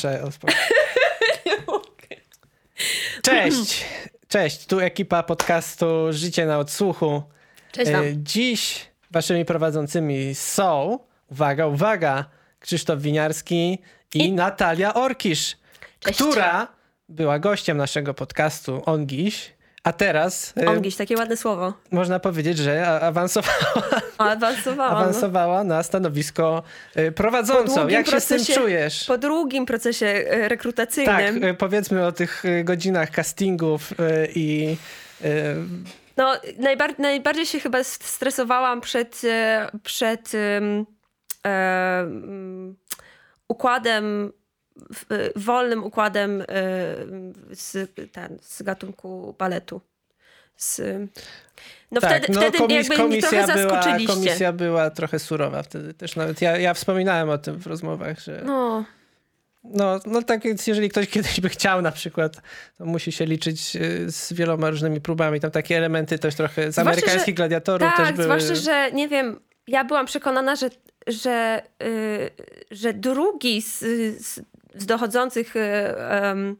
Proszę. Cześć! Cześć, tu ekipa podcastu Życie na odsłuchu. Cześć wam. E, Dziś waszymi prowadzącymi są, uwaga, uwaga, Krzysztof Winiarski i, I- Natalia Orkisz, Cześć. która była gościem naszego podcastu Ongiś, a teraz e, Ongiś, takie ładne słowo. można powiedzieć, że awansowała, O, awansowałam. no. awansowała na stanowisko e, prowadzącą. Jak się z tym procesie- czujesz? Po długim procesie Tak, rekrutacyjnym. e, powiedzmy o tych godzinach castingów i No, najbar najbardziej się chyba st- stresowałam przed, przed e, mm, układem, wolnym układem e, z, ten, z gatunku baletu. Z, no tak, wtedy, no, wtedy komis- jakby mnie trochę była, zaskoczyliście. komisja była trochę surowa wtedy też nawet. Ja, ja wspominałem o tym w rozmowach, że no. No, No, tak więc jeżeli ktoś kiedyś by chciał na przykład, to musi się liczyć e, z wieloma różnymi próbami. Tam takie elementy też trochę z Zwłaszcza, amerykańskich że- gladiatorów też tak, były. zwłaszcza, że nie wiem, ja byłam przekonana, że, że, y, że drugi z, z, z dochodzących em,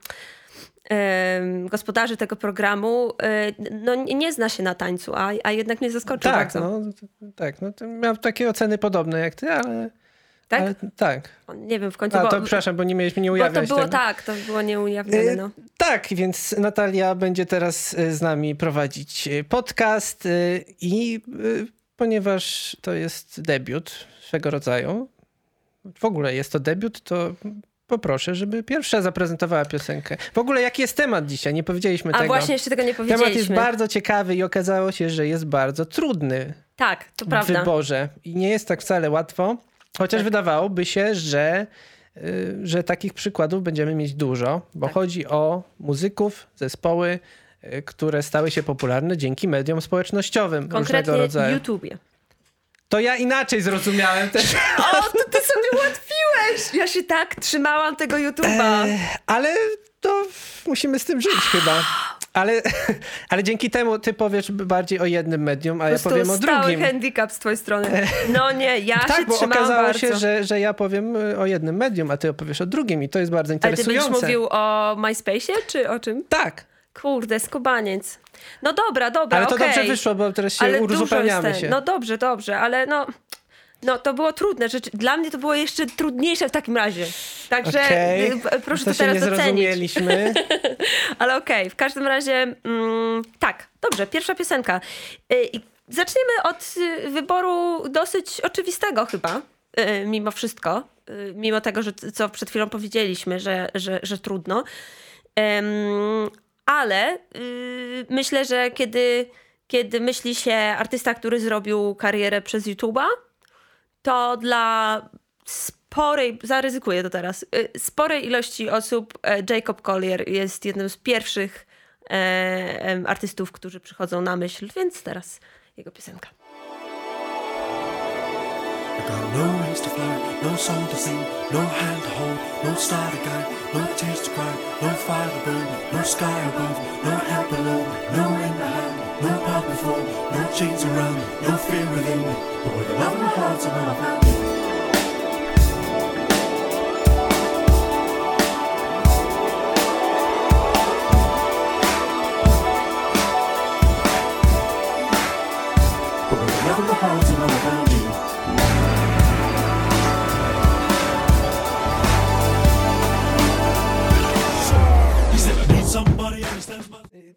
gospodarzy tego programu y, no, nie zna się na tańcu, a, a jednak mnie zaskoczył tak, bardzo. no, tak, no miał takie oceny podobne jak ty, ale Tak? ale, tak. Nie wiem, w końcu, A, bo, to przepraszam, bo nie mieliśmy nie bo to ujawniać było tego. tak, to było nieujawnione. Y, No. Tak, więc Natalia będzie teraz z nami prowadzić podcast i ponieważ to jest debiut swego rodzaju, w ogóle jest to debiut, to poproszę, żeby pierwsza zaprezentowała piosenkę. W ogóle jaki jest temat dzisiaj? Nie powiedzieliśmy A tego. właśnie jeszcze tego nie Temat jest powiedzieliśmy. bardzo ciekawy i okazało się, że jest bardzo trudny Tak, to w prawda. wyborze i nie jest tak wcale łatwo, chociaż Tak. wydawałoby się, że, y, że takich przykładów będziemy mieć dużo, bo Tak. chodzi o muzyków, zespoły, y, które stały się popularne dzięki mediom społecznościowym różnego Konkretnie rodzaju. YouTubie. To ja inaczej zrozumiałem też, O, to ty sobie ułatwiłeś! Ja się tak trzymałam tego YouTube'a. e, ale to musimy z tym żyć chyba. Ale, ale dzięki temu ty powiesz bardziej o jednym medium, a ja powiem o stały drugim. handicap z twojej strony. No nie, ja Tak, się bo trzymałam okazało bardzo. się, że, że ja powiem y, o jednym medium, a ty opowiesz o drugim i to jest bardzo Ale ty interesujące. będziesz mówił o MySpace'ie, czy o czym? Tak, Kurde, skubaniec. No dobra, dobra, ale to okej. dobrze wyszło, bo teraz się Ale uzupełniamy się. No dobrze, dobrze, ale no... No to było trudne. Rzeczy. Dla mnie to było jeszcze trudniejsze w takim razie. Także Okej, y, proszę to to teraz nie docenić. Ale okej, w każdym razie mm, tak, dobrze, pierwsza piosenka. Y, zaczniemy od y, wyboru dosyć oczywistego chyba, mimo wszystko. Mimo tego, że co przed chwilą powiedzieliśmy, że, że, że trudno. Ale y, myślę, że kiedy, kiedy myśli się artysta, który zrobił karierę przez YouTube'a, to dla sporej, zaryzykuję to teraz, y, sporej ilości osób e, Jacob Collier jest jednym z pierwszych e, artystów, którzy przychodzą na myśl, więc teraz jego piosenka. I got no wings to fly, no song to sing, no hand to hold, no star to guide, no tears to cry, no fire to burn, no sky above, no help below, no wind behind, no path before, no chains around, no fear within, but with a love in my heart and all about me. But with a love in my heart and all about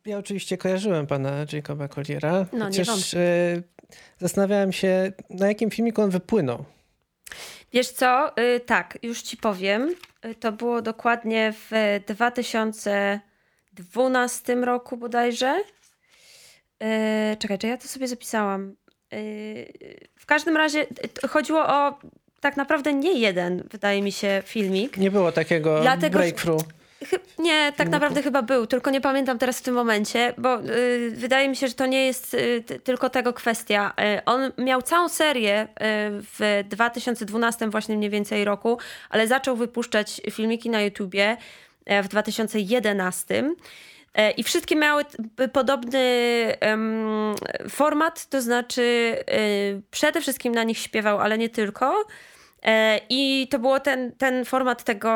Ja oczywiście kojarzyłem pana Jacoba Colliera, No, nie chociaż e, zastanawiałem się, na jakim filmiku on wypłynął. Wiesz co, y, tak, już ci powiem. Y, To było dokładnie w 2012 roku bodajże. Y, Czekaj, czy ja to sobie zapisałam? Y, W każdym razie y, chodziło o tak naprawdę nie jeden, wydaje mi się, filmik. Nie było takiego Dlatego, breakthrough. Nie, tak naprawdę chyba był, tylko nie pamiętam teraz w tym momencie, bo y, wydaje mi się, że to nie jest y, ty- tylko tego kwestia. Y, on miał całą serię y, w 2012 właśnie mniej więcej roku, ale zaczął wypuszczać filmiki na YouTubie y, w 2011. Y, I wszystkie miały podobny em, format, to znaczy y, przede wszystkim na nich śpiewał, ale nie tylko. E, I to było ten, ten format tego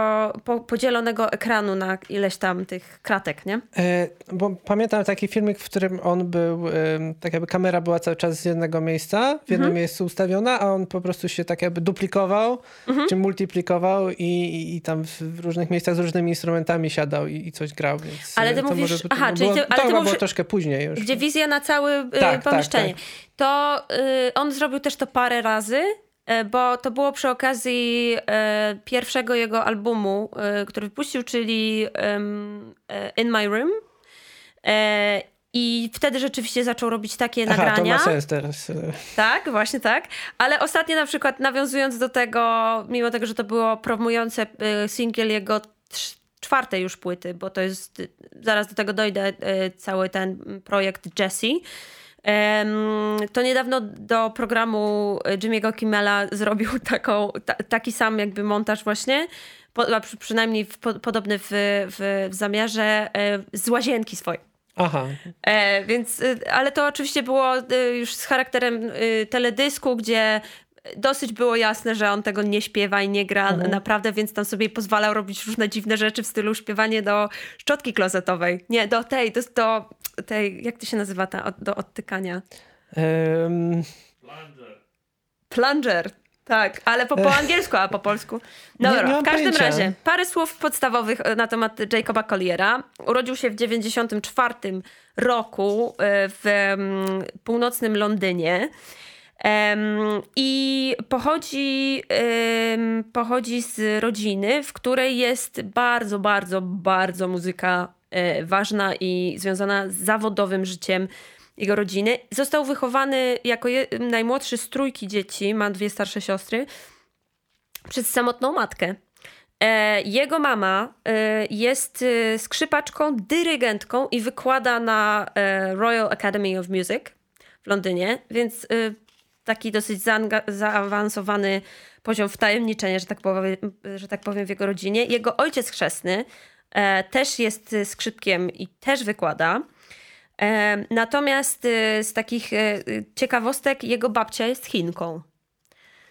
po, podzielonego ekranu na ileś tam tych kratek, nie? E, bo pamiętam taki filmik, w którym on był, e, tak jakby kamera była cały czas z jednego miejsca, w jednym miejscu ustawiona, a on po prostu się tak jakby duplikował, czy multiplikował i, i, i tam w, różnych miejscach z różnymi instrumentami siadał i, i coś grał, Ale ty to mówisz- może, aha, było, czyli ty- ale to ty mówisz- było troszkę później już. Gdzie wizja na całe y, tak, pomieszczenie. tak. To y, on zrobił też to parę razy, bo to było przy okazji y, pierwszego jego albumu, y, który wypuścił, czyli In My Room. I wtedy rzeczywiście zaczął robić takie Aha, to nagrania. ma sens teraz. Tak, właśnie tak. Ale ostatnio na przykład nawiązując do tego, mimo tego, że to było promujące singiel jego czwartej już płyty, bo to jest, zaraz do tego dojdę, cały ten projekt Jessie. To niedawno do programu Jimmy'ego Kimmela zrobił taką, ta, taki sam jakby montaż właśnie, po, przynajmniej w, po, podobny w, w, w zamiarze e, z łazienki swojej. Aha, E, więc, y, ale to oczywiście było y, już z charakterem y, teledysku, gdzie dosyć było jasne, że on tego nie śpiewa i nie gra naprawdę, więc tam sobie pozwalał robić różne dziwne rzeczy w stylu śpiewanie do szczotki klozetowej. Nie, do tej, do, do tej, jak to się nazywa ta, do odtykania? Ym, Plunger. Tak, ale po, po angielsku, a po polsku. No Nie- dobra, w każdym pojęcia. razie, parę słów podstawowych e, na temat Jacoba Colliera. Urodził się w 94 roku e, w mm, północnym Londynie. I pochodzi, pochodzi z rodziny, w której jest bardzo, bardzo, bardzo muzyka e, ważna i związana z zawodowym życiem jego rodziny. Został wychowany jako najmłodszy z trójki dzieci, ma dwie starsze siostry, przez samotną matkę. E, jego mama e, jest skrzypaczką, dyrygentką i wykłada na Royal Academy of Music w Londynie, więc taki dosyć zaawansowany poziom wtajemniczenia, że tak, powiem, że tak powiem, w jego rodzinie. Jego ojciec chrzestny e, też jest e, skrzypkiem i też wykłada. E, Natomiast e, z takich e, ciekawostek jego babcia jest Chinką.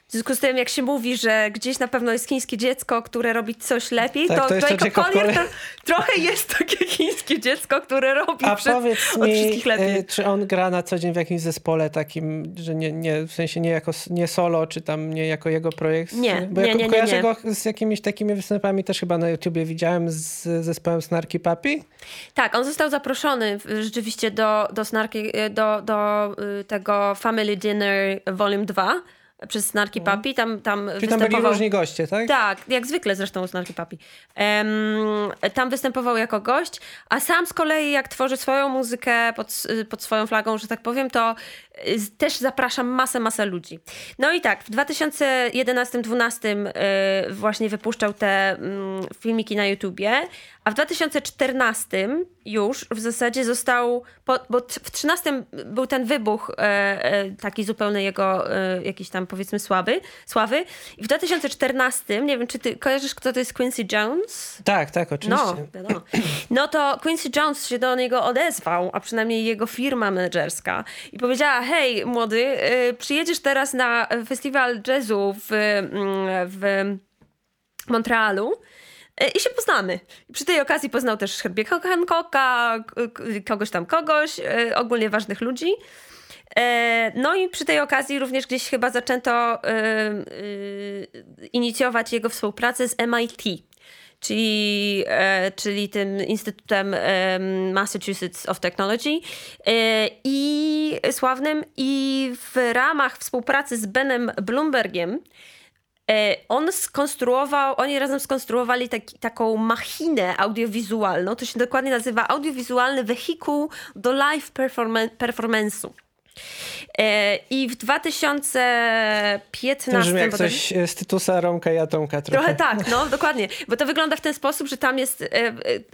W związku z tym, jak się mówi, że gdzieś na pewno jest chińskie dziecko, które robi coś lepiej, Tak, to, to Jacob Collier to trochę jest takie chińskie dziecko, które robi A przed, powiedz od mi, wszystkich lepiej. e, czy on gra na co dzień w jakimś zespole takim, że nie, nie w sensie nie jako nie solo, czy tam nie jako jego projekt? Nie, Bo nie, ja nie, nie, kojarzę nie. go z jakimiś takimi występami też chyba na YouTubie widziałem z zespołem Snarky Papi. Tak, on został zaproszony rzeczywiście do, do, Snarki, do, do y, tego Family Dinner Volume 2 przez Snarki Papi. Tam, tam. Czyli tam byli występował... różni goście, tak? Tak, jak zwykle zresztą u Snarki Papi. Em, tam występował jako gość, a sam z kolei jak tworzy swoją muzykę pod, pod swoją flagą, że tak powiem, to y, też zapraszam masę, masę ludzi. No i tak, w 2011-2012 y, właśnie wypuszczał te mm, filmiki na YouTubie, a w 2014 już w zasadzie został, po, bo w 13 był ten wybuch e, e, taki zupełny jego e, jakiś tam powiedzmy słaby, sławy i w 2014, nie wiem czy ty kojarzysz kto to jest Quincy Jones? Tak, tak, oczywiście. No, wiadomo. No to Quincy Jones się do niego odezwał, a przynajmniej jego firma menedżerska i powiedziała, hej młody, y, przyjedziesz teraz na festiwal jazzu w, mm, w Montrealu i się poznamy. Przy tej okazji poznał też Herbiego Hancocka, kogoś tam kogoś, y, ogólnie ważnych ludzi. E, No i przy tej okazji również gdzieś chyba zaczęto inicjować jego współpracę z MIT, czyli, e, czyli tym Instytutem em, Massachusetts of Technology e, i sławnym i w ramach współpracy z Benem Bloombergiem E, On skonstruował, oni razem skonstruowali taki, taką machinę audiowizualną. To się dokładnie nazywa audiowizualny wehikuł do live performa- performance'u. E, I w 2015 To brzmi jak bodaj- coś e, z Tytusa, Romka i Atomka trochę. Trochę tak, no dokładnie. Bo to wygląda w ten sposób, że tam jest e,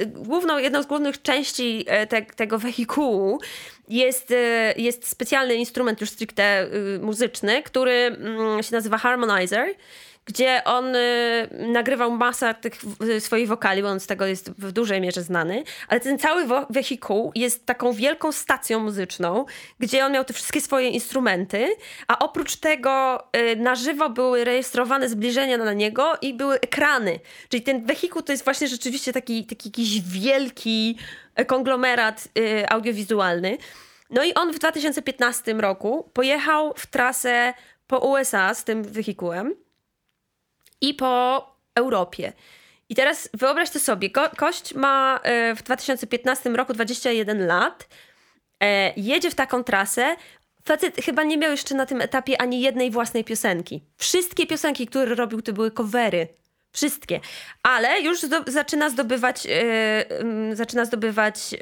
główną, jedną z głównych części te, tego wehikułu jest, jest specjalny instrument już stricte muzyczny, który mm, się nazywa harmonizer, gdzie on y, nagrywał masę tych y, swoich wokali, bo on z tego jest w dużej mierze znany, ale ten cały wehikuł jest taką wielką stacją muzyczną, gdzie on miał te wszystkie swoje instrumenty, a oprócz tego y, na żywo były rejestrowane zbliżenia na niego i były ekrany. Czyli ten wehikuł to jest właśnie rzeczywiście taki, taki jakiś wielki konglomerat y, audiowizualny. No i on w 2015 roku pojechał w trasę po USA z tym wehikułem i po Europie. I teraz wyobraź to sobie, Ko Kość ma e, w 2015 roku 21 lat, e, jedzie w taką trasę. Facet chyba nie miał jeszcze na tym etapie ani jednej własnej piosenki. Wszystkie piosenki, które robił, to były covery. Wszystkie. Ale już zaczyna zdobywać, yy, zaczyna zdobywać yy,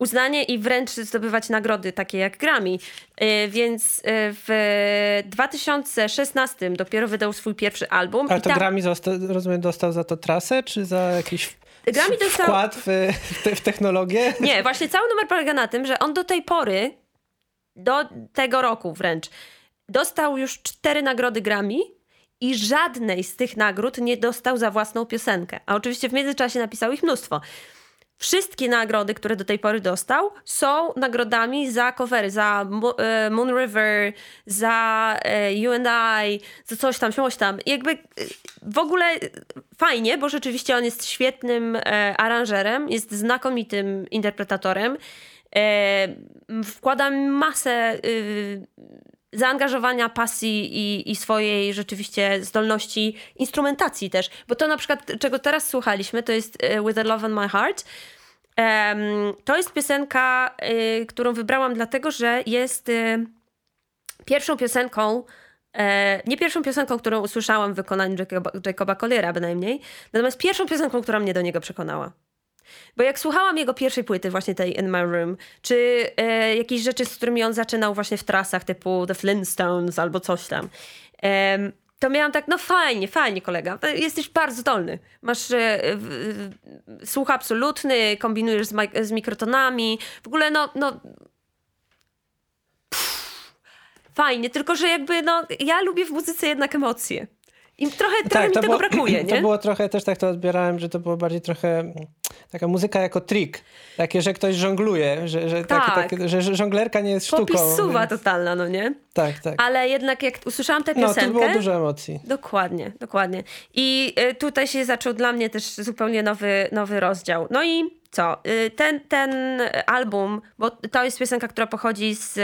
uznanie i wręcz zdobywać nagrody takie jak Grammy. Y, więc y, w 2016 dopiero wydał swój pierwszy album. Ale to tam... Grammy został, rozumiem, dostał za to trasę, czy za jakiś Grammy dostał... wkład w, w technologię? Nie, właśnie cały numer polega na tym, że on do tej pory, do tego roku wręcz, dostał już cztery nagrody Grammy i żadnej z tych nagród nie dostał za własną piosenkę. A oczywiście w międzyczasie napisał ich mnóstwo. Wszystkie nagrody, które do tej pory dostał, są nagrodami za covery, za e, Moon River, za e, You and I, za coś tam, coś tam. Jakby e, w ogóle fajnie, bo rzeczywiście on jest świetnym aranżerem, jest znakomitym interpretatorem. Wkłada masę zaangażowania, pasji i, i swojej rzeczywiście zdolności instrumentacji też. Bo to na przykład, czego teraz słuchaliśmy, to jest e, With a Love in My Heart. Um, to jest piosenka, y, którą wybrałam dlatego, że jest y, pierwszą piosenką, e, nie pierwszą piosenką, którą usłyszałam w wykonaniu Jacoba, Jacoba Colliera bynajmniej, natomiast pierwszą piosenką, która mnie do niego przekonała. Bo jak słuchałam jego pierwszej płyty, właśnie tej In My Room, czy e, jakieś rzeczy, z którymi on zaczynał właśnie w trasach typu The Flintstones albo coś tam, e, to miałam tak, no fajnie, fajnie kolega, jesteś bardzo zdolny. Masz e, słuch absolutny, kombinujesz z, z mikrotonami, w ogóle no, no pff, fajnie, tylko że jakby no, ja lubię w muzyce jednak emocje. I trochę, trochę tak, mi tego było, brakuje, nie? To było trochę, też tak to odbierałem, że to było bardziej trochę taka muzyka jako trik. Takie, że ktoś żongluje, że, że, tak. takie, takie, że żonglerka nie jest sztuką. Popisuwa więc... totalna, no nie? Tak, tak. Ale jednak jak usłyszałam tę piosenkę... No, to było dużo emocji. Dokładnie, dokładnie. I y, tutaj się zaczął dla mnie też zupełnie nowy, nowy rozdział. No i co? Y, ten, ten album, bo to jest piosenka, która pochodzi z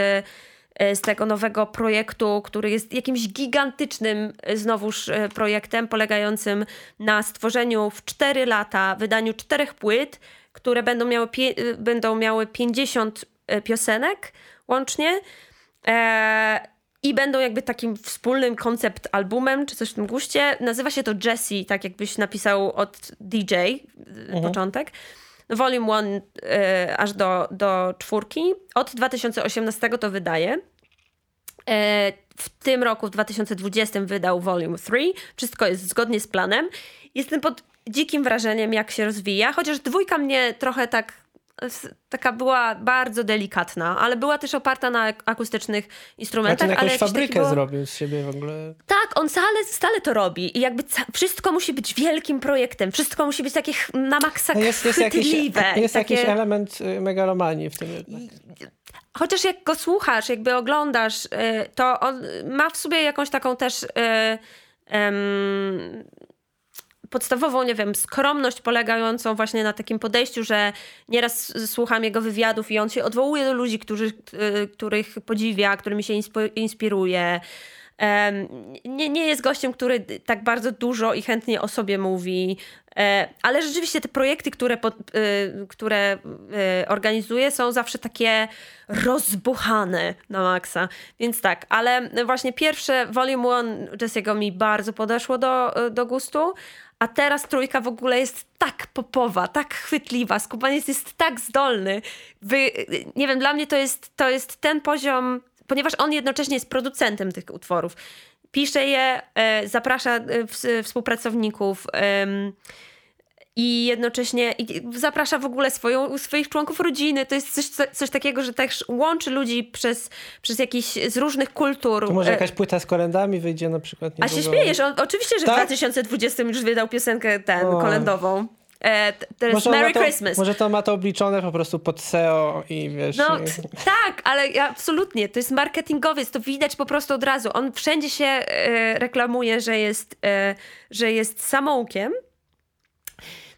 z tego nowego projektu, który jest jakimś gigantycznym e, znowuż e, projektem polegającym na stworzeniu w 4 lata, wydaniu czterech płyt, które będą miały, będą miały 50 piosenek łącznie. i będą jakby takim wspólnym koncept albumem, czy coś w tym guście. Nazywa się to Jesse, tak jakbyś napisał od DJ, mhm. początek. Volume 1 e, aż do, do czwórki. Od 2018 to wydaje. E, w tym roku, w 2020 wydał Volume 3. Wszystko jest zgodnie z planem. Jestem pod dzikim wrażeniem, jak się rozwija, chociaż dwójka mnie trochę tak taka była bardzo delikatna, ale była też oparta na akustycznych instrumentach. Znaczy, ale jakąś fabrykę było... zrobił z siebie w ogóle. Tak, on stale, stale to robi i jakby wszystko musi być wielkim projektem, wszystko musi być takie na maksa no jest, jest. Jakiś, jest takie... jakiś element y, megalomanii w tym jednak. Chociaż jak go słuchasz, jakby oglądasz, y, to on ma w sobie jakąś taką też um, podstawową, nie wiem, skromność polegającą właśnie na takim podejściu, że nieraz słucham jego wywiadów i on się odwołuje do ludzi, którzy, y, których podziwia, którymi się inspiruje. Nie, nie jest gościem, który tak bardzo dużo i chętnie o sobie mówi, e, ale rzeczywiście te projekty, które, y, które y, organizuje, są zawsze takie rozbuchane na maksa. Więc tak, ale właśnie pierwsze Volume One Jesse'ego mi bardzo podeszło do, do gustu, a teraz trójka w ogóle jest tak popowa, tak chwytliwa, Skubaniec jest tak zdolny. Wy, nie wiem, dla mnie to jest, to jest ten poziom, ponieważ on jednocześnie jest producentem tych utworów. Pisze je, e, zaprasza e, współpracowników. I jednocześnie i zaprasza w ogóle swoją, swoich członków rodziny. To jest coś, coś takiego, że też łączy ludzi przez, przez jakieś z różnych kultur. To może jakaś płyta z kolendami wyjdzie na przykład. Niedługo. A się śmiejesz, on, oczywiście, że tak? w 2020 już wydał piosenkę ten, o. kolendową. E, Merry to, Christmas. Może to ma to obliczone po prostu pod SEO i wiesz... No tak, ale absolutnie, to jest marketingowiec, to widać po prostu od razu. On wszędzie się e, reklamuje, że jest, e, że jest samoukiem.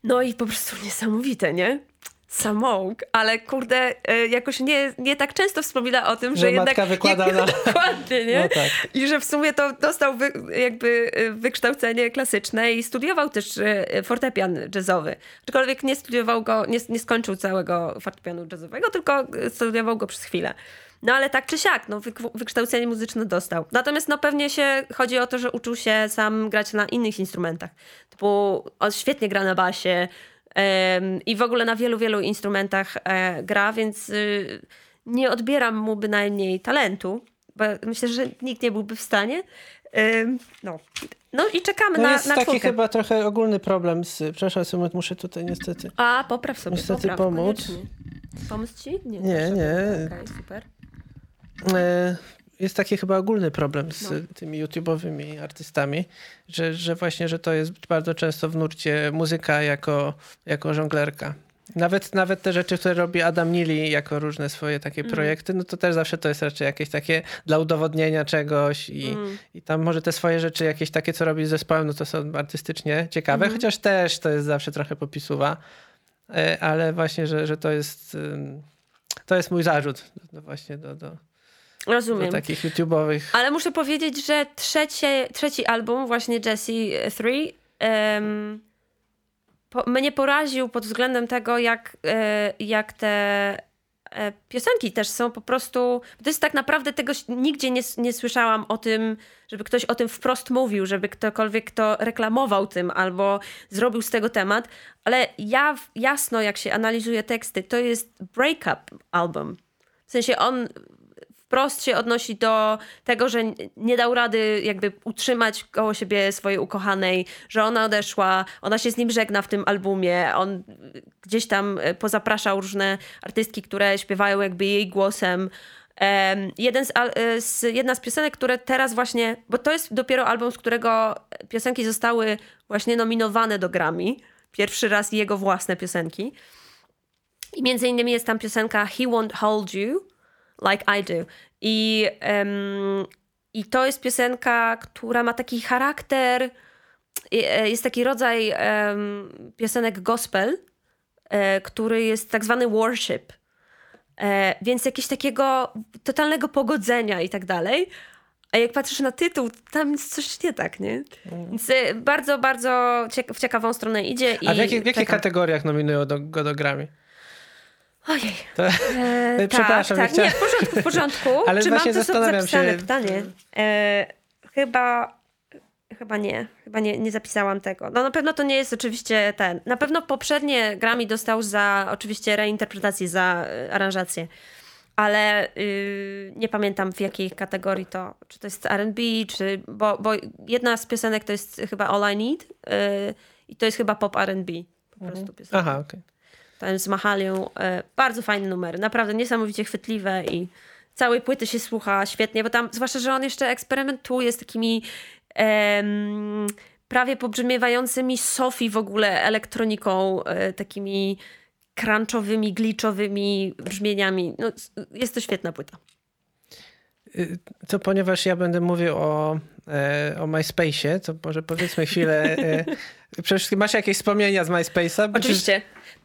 No i po prostu niesamowite, nie? samouk, ale kurde, e, jakoś nie, nie tak często wspomina o tym, że, że jednak... wykłada jak, na... Dokładnie, nie? No tak. I że w sumie to dostał wy, jakby e, wykształcenie klasyczne i studiował też e, fortepian jazzowy. Aczkolwiek nie studiował go, nie, nie skończył całego fortepianu jazzowego, tylko studiował go przez chwilę. No ale tak czy siak, no, wykształcenie muzyczne dostał. Natomiast no pewnie się chodzi o to, że uczył się sam grać na innych instrumentach. Typu on świetnie gra na basie, i w ogóle na wielu, wielu instrumentach e, gra, więc y, nie odbieram mu bynajmniej talentu, bo myślę, że nikt nie byłby w stanie. No, no i czekamy no na jest na taki czwórkę. chyba trochę ogólny problem z... Przepraszam, muszę tutaj niestety... A, popraw sobie, Niestety popraw, pomóc. Koniecznie. Pomóc ci? Nie, nie. nie. Okej, okay, super. Jest taki chyba ogólny problem z no. tymi YouTube'owymi artystami, że, że właśnie, że to jest bardzo często w nurcie muzyka jako, jako żonglerka. Nawet, nawet te rzeczy, które robi Adam Neely jako różne swoje takie mm. projekty, no to też zawsze to jest raczej jakieś takie dla udowodnienia czegoś i, mm. i tam może te swoje rzeczy jakieś takie, co robi z zespołem, no to są artystycznie ciekawe, mm. chociaż też to jest zawsze trochę popisuwa, e, ale właśnie, że, że to jest to jest mój zarzut do, właśnie do, do, Rozumiem. Do takich YouTube'owych. Ale muszę powiedzieć, że trzecie, trzeci album, właśnie Jessie 3, um, po, mnie poraził pod względem tego, jak, e, jak te e, piosenki też są po prostu. To jest tak naprawdę tego nigdzie nie, nie słyszałam o tym, żeby ktoś o tym wprost mówił, żeby ktokolwiek to reklamował tym albo zrobił z tego temat, ale ja jasno, jak się analizuje teksty, to jest breakup album. W sensie on wprost się odnosi do tego, że nie dał rady jakby utrzymać koło siebie swojej ukochanej, że ona odeszła, ona się z nim żegna w tym albumie, on gdzieś tam e, pozapraszał różne artystki, które śpiewają jakby jej głosem. Um, jeden z, e, z, jedna z piosenek, które teraz właśnie, bo to jest dopiero album, z którego piosenki zostały właśnie nominowane do Grammy. Pierwszy raz jego własne piosenki. I między innymi jest tam piosenka He Won't Hold You, Like I Do. I, um, I to jest piosenka, która ma taki charakter, e, jest taki rodzaj um, piosenek gospel, e, który jest tak zwany worship. E, więc jakieś takiego totalnego pogodzenia i tak dalej. A jak patrzysz na tytuł, tam jest coś nie tak, nie? Mm. Więc e, bardzo, bardzo cieka w ciekawą stronę idzie. A w, jakich, w jakich kategoriach nominują do, go do Grammy? Ojej. To, e, Przepraszam. Tak, tak. Nie, w porządku, w porządku. Ale Czy właśnie mam to zapisane się... pytanie? E, chyba... Chyba nie. Chyba nie, nie zapisałam tego. No na pewno to nie jest oczywiście ten. Na pewno poprzednie Grammy dostał za oczywiście reinterpretację, za y, aranżację. Ale y, nie pamiętam w jakiej kategorii to, czy to jest R&B, czy, bo, bo jedna z piosenek to jest chyba All I Need y, i to jest chyba pop R&B po mhm. prostu piosenka. Aha, okej. Okay ten z Mahalią. E, bardzo fajny numer, naprawdę niesamowicie chwytliwe i całej płyty się słucha świetnie, bo tam, zwłaszcza, że on jeszcze eksperymentuje z takimi em, prawie pobrzmiewającymi Sofii w ogóle elektroniką, e, takimi crunchowymi, glitchowymi brzmieniami. No, jest to świetna płyta. Y, to ponieważ ja będę mówił o, e, o MySpace'ie, to może powiedzmy chwilę. Masz jakieś wspomnienia z MySpace'a? Oczywiście.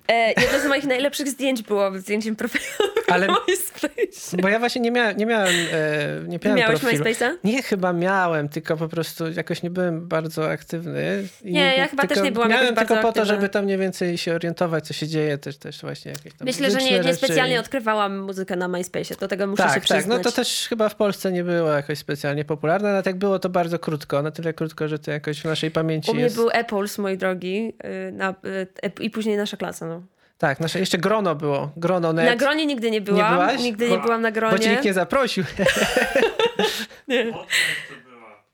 E, jedno z moich najlepszych zdjęć było zdjęciem profilu Ale, MySpace. Bo ja właśnie nie miałem, nie miałem, e, nie miałem Miałeś profilu. MySpace'a? Nie, chyba miałem, tylko po prostu jakoś nie byłem bardzo aktywny. nie, ja chyba też nie byłam Miałem tylko po to, żeby tam mniej więcej się orientować, co się dzieje, też, też właśnie jakieś tam Myślę, że nie, nie specjalnie odkrywałam muzykę na MySpace'ie, do tego muszę tak, się przyznać. Tak, no to też chyba w Polsce nie było jakoś specjalnie popularne, ale jak było to bardzo krótko, na tyle krótko, że to jakoś w naszej pamięci U mnie jest... był Apples, moi drogi, y, na, y, i później nasza klasa, no. Tak, nasze, jeszcze grono było. Grono net. Na gronie nigdy nie byłam. Nie byłaś? Nigdy nie byłam na gronie. Bo ci nikt nie zaprosił. nie.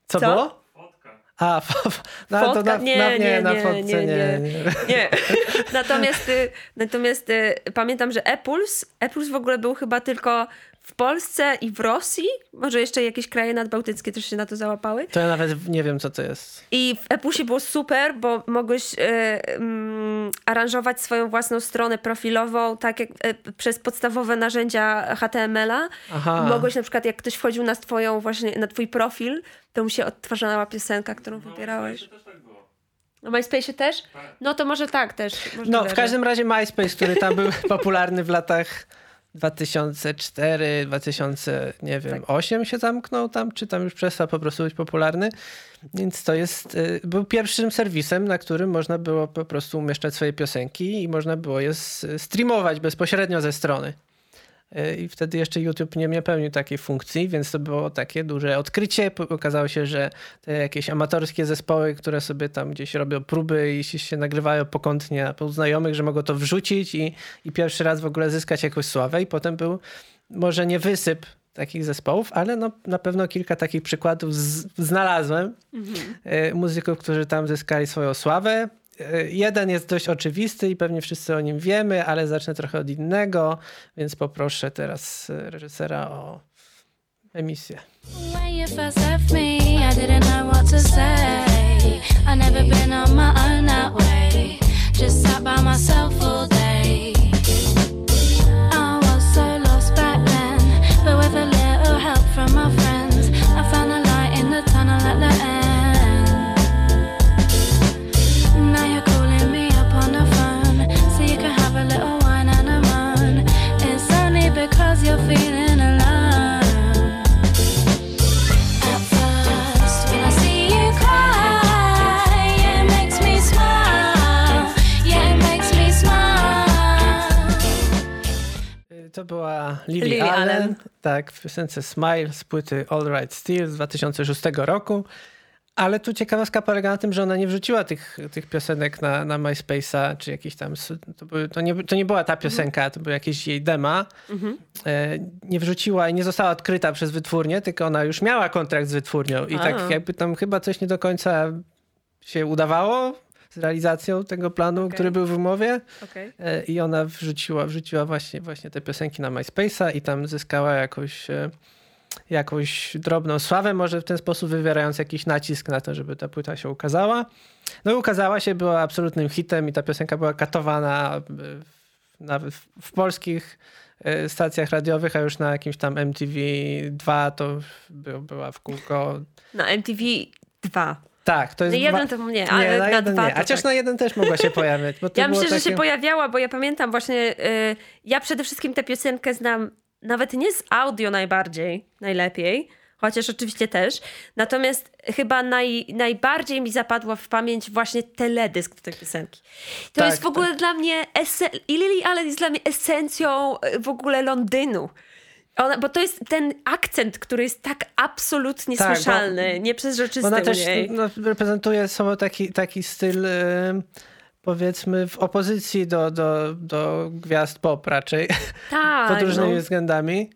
Co, Co, było? Fotka. A, f- f- no, to Fotka? na, Nie, na, nie, nie, na nie, fotce nie, nie. nie. nie. Nie. natomiast y, natomiast y, pamiętam, że Epuls, Epuls w ogóle był chyba tylko w Polsce i w Rosji. Może jeszcze jakieś kraje nadbałtyckie też się na to załapały. To ja nawet nie wiem, co to jest. I w Epulsie było super, bo mogłeś e, mm, aranżować swoją własną stronę profilową tak jak e, przez podstawowe narzędzia HTML-a. Aha. Mogłeś na przykład, jak ktoś wchodził na twoją właśnie, na twój profil, to mu się odtwarzała piosenka, którą wybierałeś. Na MySpace też? No to może tak też. No, w każdym razie MySpace, który tam był popularny w latach 2004, 2000, nie wiem, 8 się zamknął tam, czy tam już przestał po prostu być popularny. Więc to jest, y, był pierwszym serwisem, na którym można było po prostu umieszczać swoje piosenki i można było je streamować bezpośrednio ze strony. Y, I wtedy jeszcze YouTube nie, nie pełnił takiej funkcji, więc to było takie duże odkrycie. Okazało się, że te jakieś amatorskie zespoły, które sobie tam gdzieś robią próby i się, się nagrywają pokątnie u znajomych, że mogą to wrzucić i, i pierwszy raz w ogóle zyskać jakąś sławę. I potem był może nie wysyp takich zespołów, ale no, na pewno kilka takich przykładów z, znalazłem y, muzyków, którzy tam zyskali swoją sławę. Jeden jest dość oczywisty i pewnie wszyscy o nim wiemy, ale zacznę trochę od innego, więc poproszę teraz y, reżysera o emisję. To była Lily, Lily Allen, Allen. tak, w piosence Smile z płyty All Right Still z 2006 roku. Ale tu ciekawostka polega na tym, że ona nie wrzuciła tych, tych piosenek na, na MySpace'a, czy jakiś tam. To, były, to, nie, to nie była ta piosenka, to były jakieś jej dema. E, nie wrzuciła i nie została odkryta przez wytwórnię, tylko ona już miała kontrakt z wytwórnią. I A. tak jakby tam chyba coś nie do końca się udawało z realizacją tego planu, Okej. który był w umowie. Okej. E, I ona wrzuciła, wrzuciła właśnie, właśnie te piosenki na MySpace'a i tam zyskała jakąś, e, jakąś drobną sławę, może w ten sposób wywierając jakiś nacisk na to, żeby ta płyta się ukazała. No i ukazała się, była absolutnym hitem i ta piosenka była katowana e, w- nawet w, polskich stacjach radiowych, a już na jakimś tam MTV2 to by, była w kółko. Na MTV 2. Tak, to No jest... jeden dwa- to nie, ale nie, na, na dwa nie. A chociaż tak. na jeden też mogła się to Ja myślę, że się takie- pojawiała, bo ja pamiętam właśnie, y, ja przede wszystkim tę piosenkę znam nawet nie z audio najbardziej, najlepiej, chociaż oczywiście też, natomiast chyba naj, najbardziej mi zapadła w pamięć właśnie teledysk do tej piosenki. To Tak, jest w ogóle dla mnie, ese- i Lily Allen jest dla mnie esencją y, w ogóle Londynu. Ona, bo to jest ten akcent, który jest tak absolutnie Tak, bo- słyszalny, nieprzezroczysty Bo ona też no, reprezentuje sobą taki, taki styl, e, powiedzmy, w opozycji do, do, do gwiazd pop raczej, Tak, pod różnymi no. względami.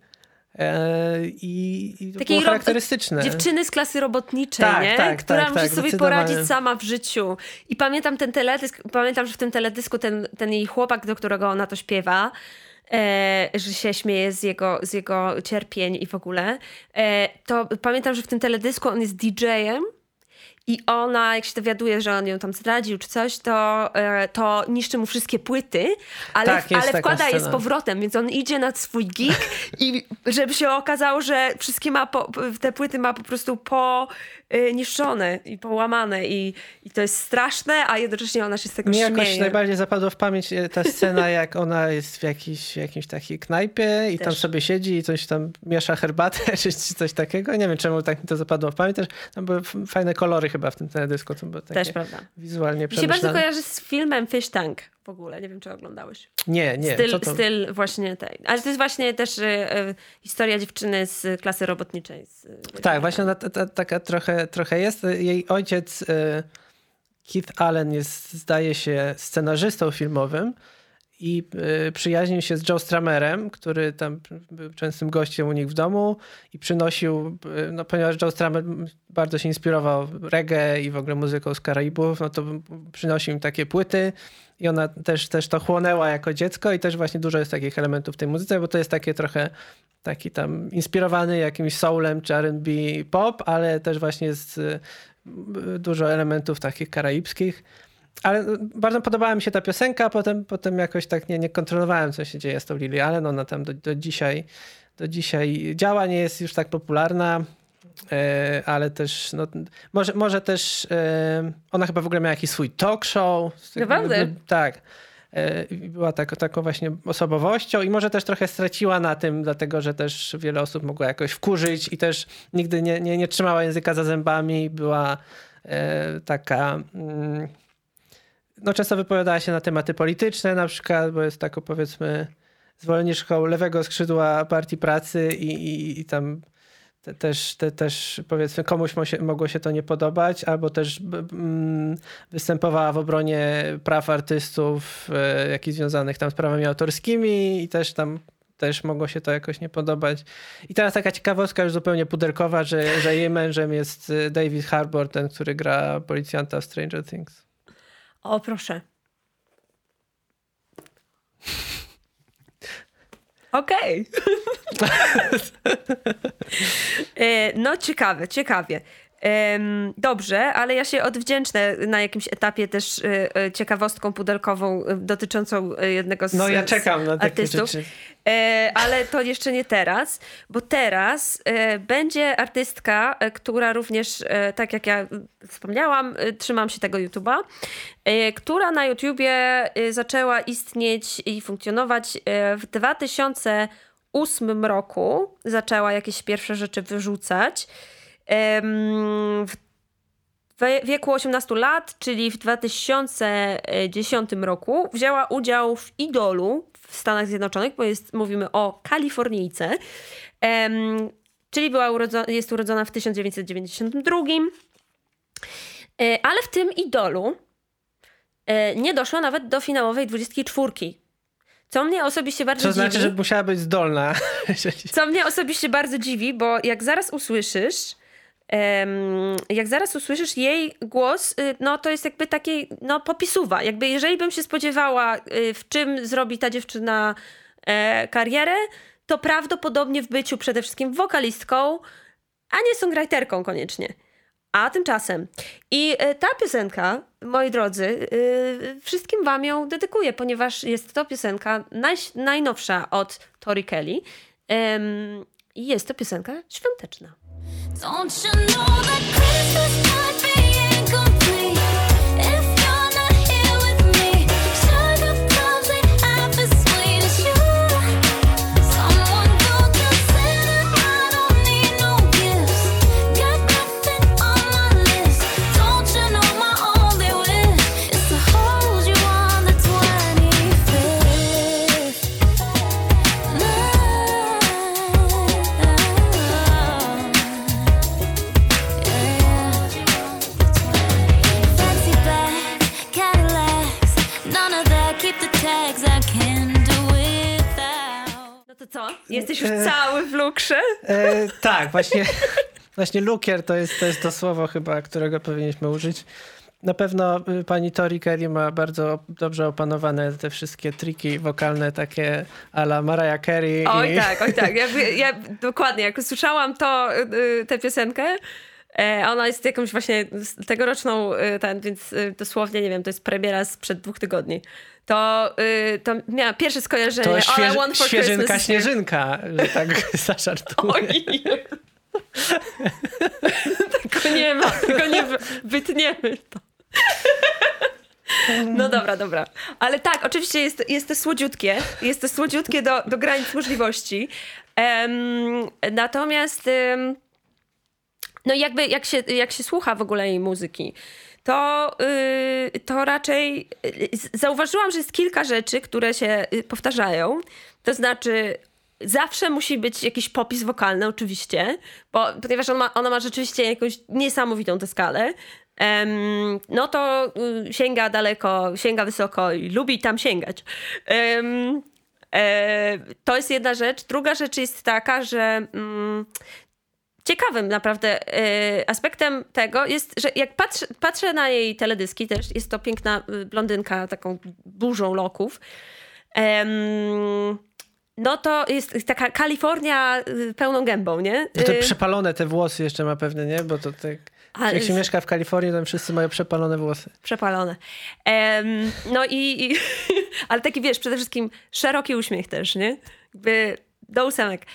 E, I, i Takiej było charakterystyczne. Dziewczyny z klasy robotniczej, Tak, nie? tak, która tak, musi tak, sobie poradzić sama w życiu. I pamiętam ten teledysk, pamiętam, że w tym teledysku ten, ten jej chłopak, do którego ona to śpiewa, e, że się śmieje z jego, z jego cierpień i w ogóle, e, to pamiętam, że w tym teledysku on jest DJ-em i ona, jak się dowiaduje, że on ją tam zdradził czy coś, to, e, to niszczy mu wszystkie płyty, ale, Tak, ale wkłada je z powrotem, więc on idzie na swój gig i żeby się okazało, że wszystkie ma po, te płyty ma po prostu poniszczone i połamane i, i to jest straszne, a jednocześnie ona się z tego Mi śmieje. jakoś najbardziej zapadła w pamięć e, ta scena, jak ona jest w jakiejś, jakiejś takiej knajpie i tam Też. sobie siedzi i coś tam miesza herbatę czy coś takiego. Nie wiem, czemu tak mi to zapadło w pamięć. Też tam były fajne kolory chyba w tym teledysku. To było takie Też prawda. wizualnie Mi się bardzo przemyślane. kojarzy z filmem Fish Tank w ogóle. Nie wiem, czy oglądałeś. Nie, nie. styl, to? styl właśnie tej. Ale to jest właśnie też y, y, historia dziewczyny z klasy robotniczej. Z, y, Tak, właśnie ona taka trochę, trochę jest. Jej ojciec Keith Allen jest, zdaje się, scenarzystą filmowym i przyjaźnił się z Joe Stramerem, który tam był częstym gościem u nich w domu i przynosił, no ponieważ Joe Stramer bardzo się inspirował reggae i w ogóle muzyką z Karaibów, no to przynosił im takie płyty i ona też, też to chłonęła jako dziecko i też właśnie dużo jest takich elementów w tej muzyce, bo to jest takie trochę taki tam inspirowany jakimś soulem czy R&B pop, ale też właśnie jest y, dużo elementów takich karaibskich. Ale bardzo podobała mi się ta piosenka, potem, potem jakoś tak nie, nie kontrolowałem, co się dzieje z tą Lily Allen. Ona tam do, do, dzisiaj, do dzisiaj działa, nie jest już tak popularna, ale też, no, może, może też e, ona chyba w ogóle miała jakiś swój talk show. Naprawdę? Tak. E, była tak, taką właśnie osobowością i może też trochę straciła na tym, dlatego że też wiele osób mogło jakoś wkurzyć i też nigdy nie, nie, nie trzymała języka za zębami. Była e, taka... Mm, no często wypowiadała się na tematy polityczne na przykład, bo jest taką powiedzmy zwolenniczką lewego skrzydła Partii Pracy i, i, i tam te, też, te, też powiedzmy komuś mo się, mogło się to nie podobać, albo też mm, występowała w obronie praw artystów, e, jakichś związanych tam z prawami autorskimi i też tam też mogło się to jakoś nie podobać. I teraz taka ciekawostka już zupełnie puderkowa, że, że jej mężem jest e, David Harbour, ten, który gra policjanta w Stranger Things. O, proszę. Okej. Okay. no, ciekawe, ciekawie. Dobrze, ale ja się odwdzięczę na jakimś etapie też e, e, ciekawostką pudelkową e, dotyczącą jednego z No ja czekam na takie artystów. rzeczy. Ale to jeszcze nie teraz, bo teraz będzie artystka, która również, tak jak ja wspomniałam, trzymam się tego YouTube'a, która na YouTubie zaczęła istnieć i funkcjonować w 2008 roku. Zaczęła jakieś pierwsze rzeczy wyrzucać w wieku 18 lat, czyli w 2010 roku, wzięła udział w Idolu w Stanach Zjednoczonych, bo jest, mówimy o Kalifornijce, czyli była urodzona, jest urodzona w 1992. E, ale w tym Idolu e, nie doszła nawet do finałowej 24. Co mnie osobiście bardzo dziwi. To znaczy, że musiała być zdolna. Co mnie osobiście bardzo dziwi, bo jak zaraz usłyszysz, jak zaraz usłyszysz jej głos, y, no to jest jakby takiej, no popisuwa. Jakby jeżeli bym się spodziewała, y, w czym zrobi ta dziewczyna e, karierę, to prawdopodobnie w byciu przede wszystkim wokalistką, a nie songwriterką koniecznie. A tymczasem. I e, ta piosenka, moi drodzy, y, wszystkim wam ją dedykuję, ponieważ jest to piosenka naj, najnowsza od Tori Kelly. I jest to piosenka świąteczna. Don't you know that Christmas might be co? Jesteś już e, cały w lukrze? E, tak, właśnie, właśnie lukier to jest, to jest to słowo chyba, którego powinniśmy użyć. Na pewno y, pani Tori Kelly ma bardzo dobrze opanowane te wszystkie triki wokalne, takie ala Mariah Carey. Oj i... tak, oj tak. Ja, ja, dokładnie, jak usłyszałam to, y, tę piosenkę, ona jest jakąś właśnie tegoroczną, y, ten, więc dosłownie, nie wiem, to jest premiera sprzed dwóch tygodni to, to miała pierwsze skojarzenie. To śwież, świeżynka, śnieżynka, że tak zażartuję. Tego nie ma, tego nie wytniemy to. No dobra, dobra. Ale tak, oczywiście jest, jest to słodziutkie. Jest to słodziutkie do, do granic możliwości. Um, natomiast um, no jakby jak się, jak się słucha w ogóle jej muzyki, to, yy, to raczej yy, zauważyłam, że jest kilka rzeczy, które się y, powtarzają. To znaczy, zawsze musi być jakiś popis wokalny, oczywiście, bo, ponieważ ona ma, ona ma rzeczywiście jakąś niesamowitą tę skalę. em, no to y, sięga daleko, sięga wysoko i lubi tam sięgać. E, to jest jedna rzecz. Druga rzecz jest taka, że mm, ciekawym naprawdę e, aspektem tego jest, że jak patrzę, patrzę na jej teledyski też, jest to piękna y, blondynka, taką burzą loków. No to jest taka Kalifornia y, pełną gębą, nie? No te Y, przepalone te włosy jeszcze ma pewnie, nie? Bo to tak... Jak się mieszka w Kalifornii, to wszyscy mają przepalone włosy. Przepalone. No i, i ale taki wiesz, przede wszystkim szeroki uśmiech też, nie? Jakby do ósemek.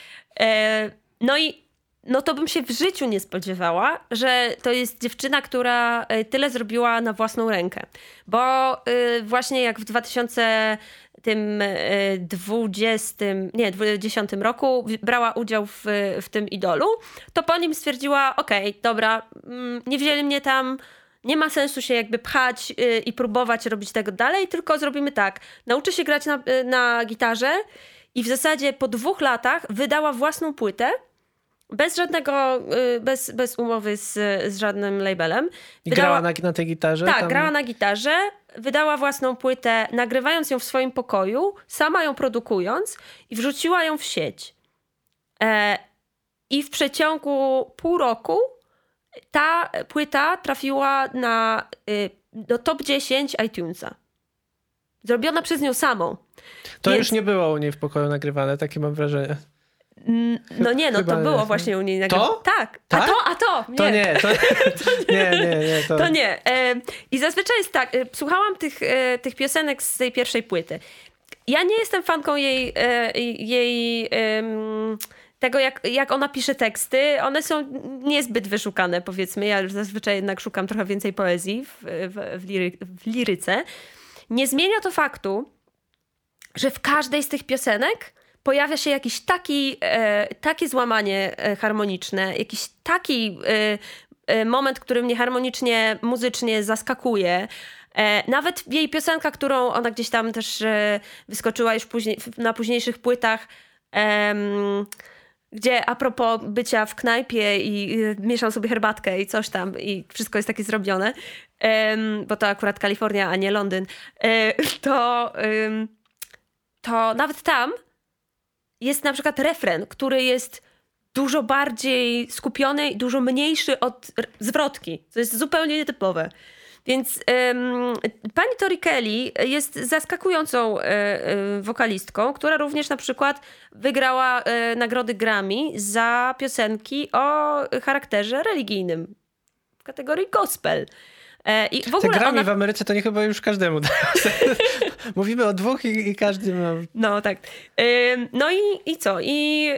E, no i no to bym się w życiu nie spodziewała, że to jest dziewczyna, która e, tyle zrobiła na własną rękę. Bo e, właśnie jak w 2000 tym e, 20, nie, 20 roku brała udział w, w tym idolu, to po nim stwierdziła, okej, dobra, mm, nie wzięli mnie tam, nie ma sensu się jakby pchać y, i próbować robić tego dalej, tylko zrobimy tak. Nauczy się grać na, y, na gitarze i w zasadzie po dwóch latach wydała własną płytę bez żadnego, y, bez, bez umowy z, z żadnym labelem. I Wydała- grała na, na tej gitarze? tak, tam... grała na gitarze, wydała własną płytę, nagrywając ją w swoim pokoju, sama ją produkując i wrzuciła ją w sieć. E, I w przeciągu pół roku ta płyta trafiła na, y, do top 10 iTunesa. Zrobiona przez nią samą. To Więc- już nie było u niej w pokoju nagrywane, takie mam wrażenie. Mm, No nie, no to Chyba było nie. właśnie u niej To? nagrywane. Tak. A Tak? to, a to. Nie. To nie, to, nie, nie, nie. To, To nie. E, I zazwyczaj jest tak, e, słuchałam tych, e, tych piosenek z tej pierwszej płyty. Ja nie jestem fanką jej, jej tego, jak, jak ona pisze teksty. One są niezbyt wyszukane, powiedzmy. Ja już zazwyczaj jednak szukam trochę więcej poezji w, w, w, liry, w liryce. Nie zmienia to faktu, że w każdej z tych piosenek pojawia się jakiś taki, e, takie złamanie e, harmoniczne, jakiś taki e, e, moment, który mnie harmonicznie, muzycznie zaskakuje. E, nawet jej piosenka, którą ona gdzieś tam też wyskoczyła już później, na późniejszych płytach, gdzie a propos bycia w knajpie i y, mieszam sobie herbatkę i coś tam i wszystko jest takie zrobione, bo to akurat Kalifornia, a nie Londyn, e, to, to nawet tam jest na przykład refren, który jest dużo bardziej skupiony i dużo mniejszy od zwrotki, co jest zupełnie nietypowe. Więc pani Tori Kelly jest zaskakującą e, e, wokalistką, która również na przykład wygrała e, nagrody Grammy za piosenki o charakterze religijnym w kategorii gospel. E, I w Te ogóle grami ona... w Ameryce to nie chyba już każdemu. Mówimy o dwóch i, i każdy ma... No tak. Ym, No i, i co? I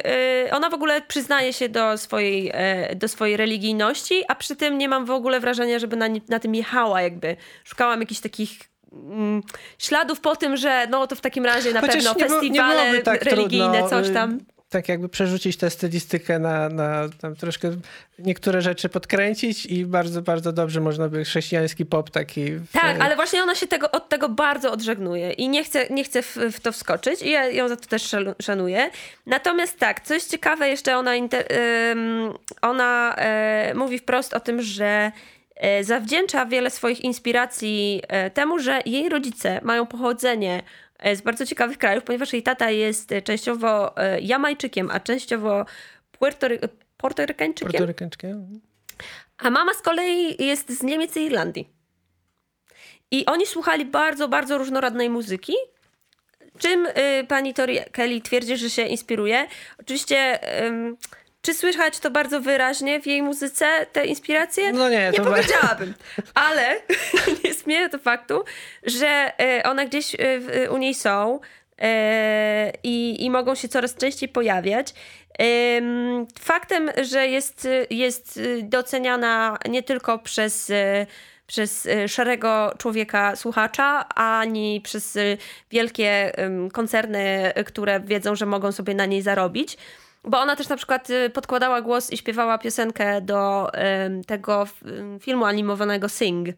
y, ona w ogóle przyznaje się do swojej, e, do swojej religijności, a przy tym nie mam w ogóle wrażenia, żeby na, na tym jechała jakby. Szukałam jakichś takich mm, śladów po tym, że no to w takim razie na Chociaż pewno nie nie festiwale byłoby tak religijne, trudno, coś y, tam. Tak jakby przerzucić tę stylistykę na, na troszkę niektóre rzeczy podkręcić i bardzo, bardzo dobrze można by chrześcijański pop taki... W, Tak, ale właśnie ona się tego, od tego bardzo odżegnuje i nie chce, nie chce w, w to wskoczyć i ja ją za to też szanuję. Natomiast tak, coś ciekawe jeszcze ona, inter, ona e, mówi wprost o tym, że e, zawdzięcza wiele swoich inspiracji e, temu, że jej rodzice mają pochodzenie z bardzo ciekawych krajów, ponieważ jej tata jest e, częściowo e, Jamajczykiem, a częściowo Puertory- Portorykańczykiem. Portorykańskie? A mama z kolei jest z Niemiec i Irlandii. I oni słuchali bardzo, bardzo różnorodnej muzyki. Czym y, pani Tori Kelly twierdzi, że się inspiruje? Oczywiście, ym, czy słychać to bardzo wyraźnie w jej muzyce, te inspiracje? No nie, nie to powiedziałabym. Ale nie zmienia to faktu, że y, one gdzieś w- u niej są y, i, i mogą się coraz częściej pojawiać. Faktem, że jest, jest doceniana nie tylko przez, przez szarego człowieka słuchacza, ani przez wielkie koncerny, które wiedzą, że mogą sobie na niej zarobić. Bo ona też na przykład y, podkładała głos i śpiewała piosenkę do tego filmu animowanego Sing.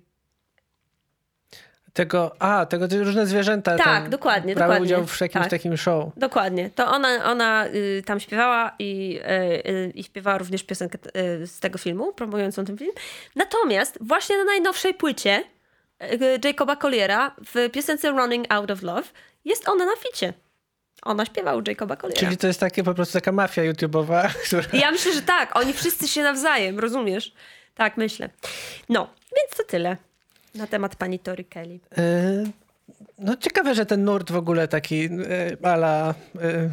Tego, a, tego te różne zwierzęta. Tak, dokładnie, Brały dokładnie. udział w jakimś Tak. takim show. Dokładnie. To ona, ona y, tam śpiewała i, y, y, i śpiewała również piosenkę y, z tego filmu, promującą ten film. Natomiast właśnie na najnowszej płycie y, Jacoba Colliera w piosence Running Out of Love jest ona na ficie. Ona śpiewa u Jacoba Colliera. Czyli to jest takie po prostu taka mafia YouTube'owa, która... Ja myślę, że tak, oni wszyscy się nawzajem, rozumiesz? Tak, myślę. No, więc to tyle na temat pani Tori Kelly. E, No ciekawe, że ten nurt w ogóle taki e, ala e,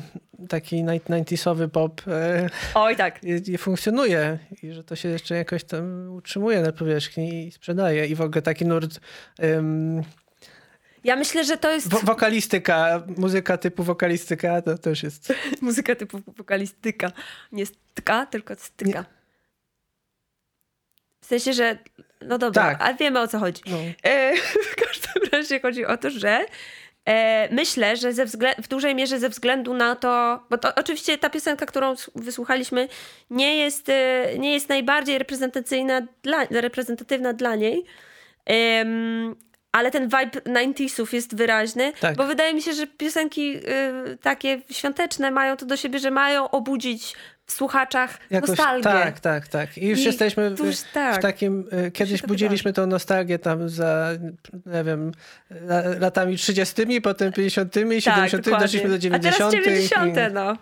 taki 90sowy pop e, Oj, tak. i- i funkcjonuje i że to się jeszcze jakoś tam utrzymuje na powierzchni i sprzedaje i w ogóle taki nurt Ja myślę, że to jest wo- wokalistyka, muzyka typu wokalistyka to też jest muzyka typu wokalistyka. Nie styka, tylko styka. W sensie, że no dobra, Tak. ale wiemy o co chodzi. no, E, w każdym razie chodzi o to, że e, myślę, że ze wzglę- w dużej mierze ze względu na to, bo to oczywiście ta piosenka, którą wysłuchaliśmy, nie jest, e, nie jest najbardziej reprezentacyjna dla, reprezentatywna dla niej. Ale ten vibe 90sów jest wyraźny, Tak. bo wydaje mi się, że piosenki y, takie świąteczne mają to do siebie, że mają obudzić w słuchaczach jakoś, nostalgię. tak, tak, tak. I już I jesteśmy tu już w, tak. w takim, e, kiedyś to budziliśmy tą nostalgię tam za, nie wiem, la- latami 30., potem 50., 70., Tak, doszliśmy do 90. A teraz 90, i- no.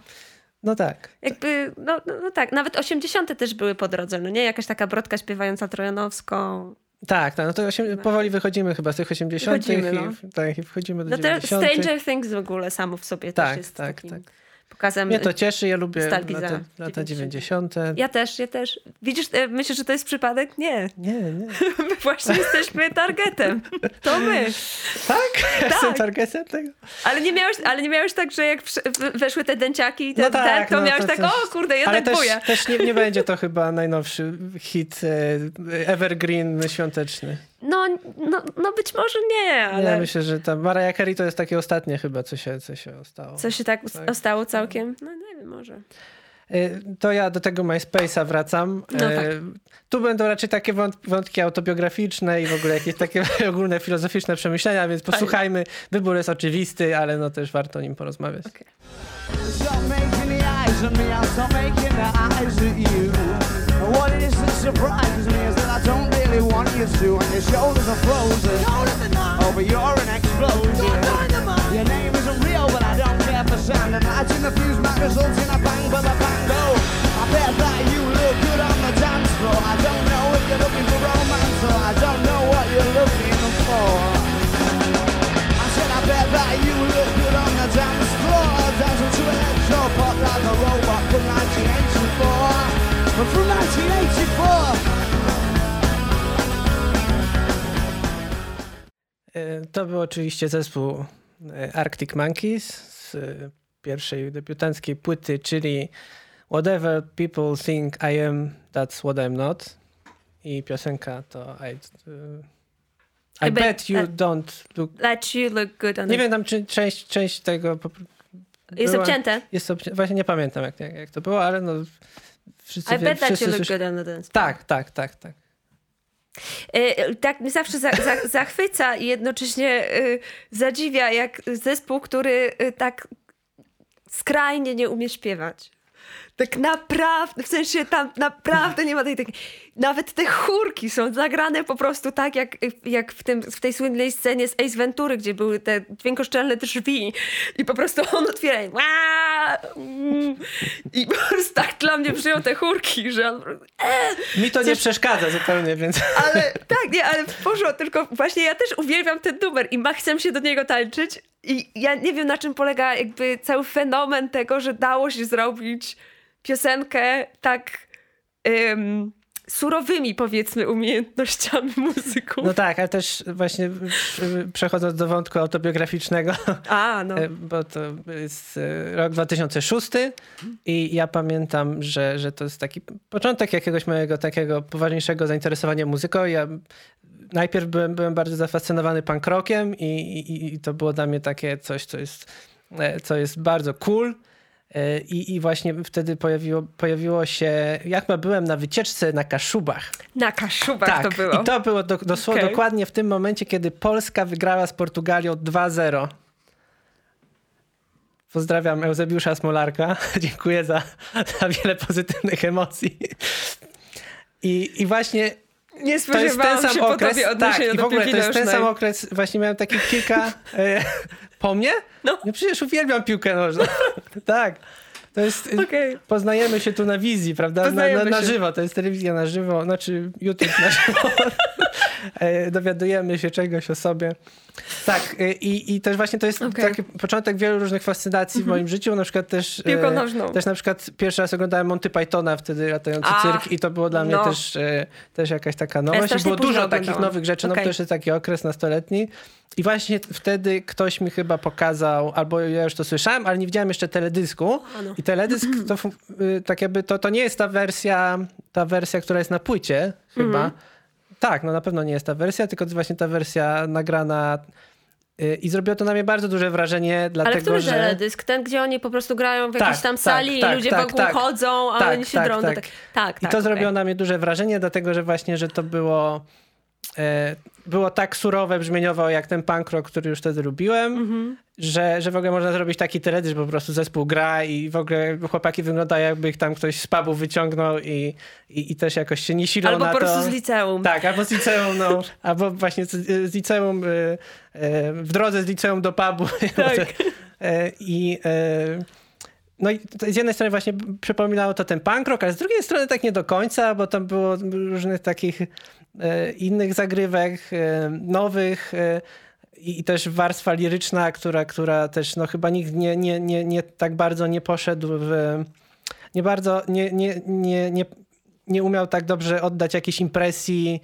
No tak. Jakby, no, no, no tak, nawet 80 też były po drodze, no nie? Jakaś taka brodka śpiewająca Trojanowską. Tak, tak, no to osiem, powoli wychodzimy chyba z tych 80. Wychodzimy, i, no. tak, i wchodzimy do No teraz 90. Stranger Things w ogóle samo w sobie też Tak, jest tak, takim tak. Pokazem. Mnie to cieszy, ja lubię lata, lata 90. Ja też, ja też. Widzisz, e, myślisz, że to jest przypadek? Nie. Nie, nie. My właśnie jesteśmy targetem. To my. Tak? Ja Jestem targetem tego? Ale nie miałeś, ale nie miałeś tak, że jak weszły te dęciaki te, No tak, tak, to no miałeś to tak, też- o kurde, Ale jednak też, buja. też nie, nie będzie to chyba najnowszy hit e, evergreen świąteczny. No, no, no być może nie, ale Ja myślę, że ta Mariah Carey to jest takie ostatnie chyba, co się, co się stało. co się tak, Tak. ostało całkiem? No nie wiem, może. E, To ja do tego MySpace'a wracam. No E, tak. Tu będą raczej takie wąt- wątki autobiograficzne i w ogóle jakieś takie ogólne filozoficzne przemyślenia, więc posłuchajmy. Wybór jest oczywisty, ale no też warto o nim porozmawiać. Stop making the eyes at me, I'll stop making the eyes at you. And what it is that surprises me is that I don't really want you to, and your shoulders are frozen. Oh, but you're an explosion. Your name isn't real, but I don't care for sound. And lighting the fuse might result in a bang, but a bango. I bet that you look good on the dance floor. I don't know if you're looking for romance, or I don't know what you're looking for. I said I bet that you look good on the dance floor Dancing to electro pop like a robot from 1984 But from 1984 To był oczywiście zespół e, Arctic Monkeys z e, pierwszej debiutanckiej płyty, czyli Whatever People Think I Am, That's What I'm Not. I piosenka to I, I, I bet bet, You that- Don't Look... Let you look good on Nie wiem tam, czy część, część tego... Jest była- obcięte. Jest obci- Właśnie nie pamiętam, jak, jak, jak to było, ale no... Wszyscy, I wie- bet that wszyscy you look good on the dance. Tak, tak, tak, tak. E, Tak mnie zawsze za, za, zachwyca i jednocześnie e, zadziwia, jak zespół, który e, tak skrajnie nie umie śpiewać. Tak naprawdę, w sensie tam naprawdę nie ma tej, tej... Nawet te chórki są zagrane po prostu tak, jak, jak w, tym, w tej słynnej scenie z Ace Ventury, gdzie były te dźwiękoszczelne drzwi i po prostu on otwiera i... I po prostu tak dla mnie przyjął te chórki, że on... Mi to nie przeszkadza zupełnie, więc... Ale tak, nie, ale w porządku, tylko właśnie ja też uwielbiam ten numer i ma, chcę się do niego tańczyć i ja nie wiem na czym polega jakby cały fenomen tego, że dało się zrobić piosenkę tak ym, surowymi powiedzmy umiejętnościami muzyków. No tak, ale też właśnie przechodząc do wątku autobiograficznego, A, no. E, bo to jest e, rok 2006 i ja pamiętam, że, że to jest taki początek jakiegoś mojego takiego poważniejszego zainteresowania muzyką. Ja najpierw byłem, byłem bardzo zafascynowany punk rockiem i, i, i to było dla mnie takie coś, co jest, e, co jest bardzo cool. E, I, I właśnie wtedy pojawiło, pojawiło się, jak ma byłem na wycieczce na Kaszubach. Na Kaszubach tak, to było. i to było do, dosłownie Okej. dokładnie w tym momencie, kiedy Polska wygrała z Portugalią 2-0. Pozdrawiam Eusebiusza Smolarka. Dziękuję za, za wiele pozytywnych emocji. I, I właśnie Nie to jest ten sam okres. Tak, i w ogóle to jest ten sam okres. Właśnie miałem takie kilka. Po mnie? No. no przecież uwielbiam piłkę nożną. tak. To jest. Okej. Poznajemy się tu na wizji, prawda? Na, na, na żywo. To jest telewizja na żywo, znaczy YouTube na żywo. E, Dowiadujemy się czegoś o sobie. Tak, e, i, i też właśnie to jest. Mhm. taki początek wielu różnych fascynacji w moim życiu. Na przykład też. e, Piłką nożną. Też na przykład pierwszy raz oglądałem Monty Pythona, wtedy latający A, cyrk, i to było dla mnie no. też, e, też jakaś taka nowość. I strasznie było dużo takich oglądałam. nowych rzeczy. No Okej. to też jest taki okres nastoletni. I właśnie wtedy ktoś mi chyba pokazał, albo ja już to słyszałem, ale nie widziałem jeszcze teledysku. No. I teledysk to y, tak jakby to, to nie jest ta wersja, ta wersja, która jest na płycie chyba. Mhm. Tak, no na pewno nie jest ta wersja, tylko to właśnie ta wersja nagrana y, i zrobiło to na mnie bardzo duże wrażenie, Ale dlatego który że... teledysk? Ten, gdzie oni po prostu grają w Tak, jakiejś tam tak, sali tak, i ludzie tak, wokół tak. chodzą, a Tak, oni się tak, drą. do tak. Tak, tak, I to okej. zrobiło na mnie duże wrażenie, dlatego że właśnie, że to było, było tak surowe brzmieniowo jak ten punk rock, który już wtedy lubiłem, Mhm. że, że w ogóle można zrobić taki teledysk, że po prostu zespół gra i w ogóle chłopaki wyglądają jakby ich tam ktoś z pubu wyciągnął i, i, i też jakoś się nie silą Albo na po prostu to. z liceum. Tak, albo z liceum, no, albo właśnie z, z liceum, y, y, w drodze z liceum do pubu. Tak. E, I e, no i to z jednej strony właśnie przypominało to ten punk rock, ale z drugiej strony tak nie do końca, bo tam było różnych takich e, innych zagrywek, e, nowych e, i też warstwa liryczna, która, która też no chyba nikt nie, nie, nie, nie tak bardzo nie poszedł w... Nie bardzo, nie, nie, nie, nie, nie umiał tak dobrze oddać jakiejś impresji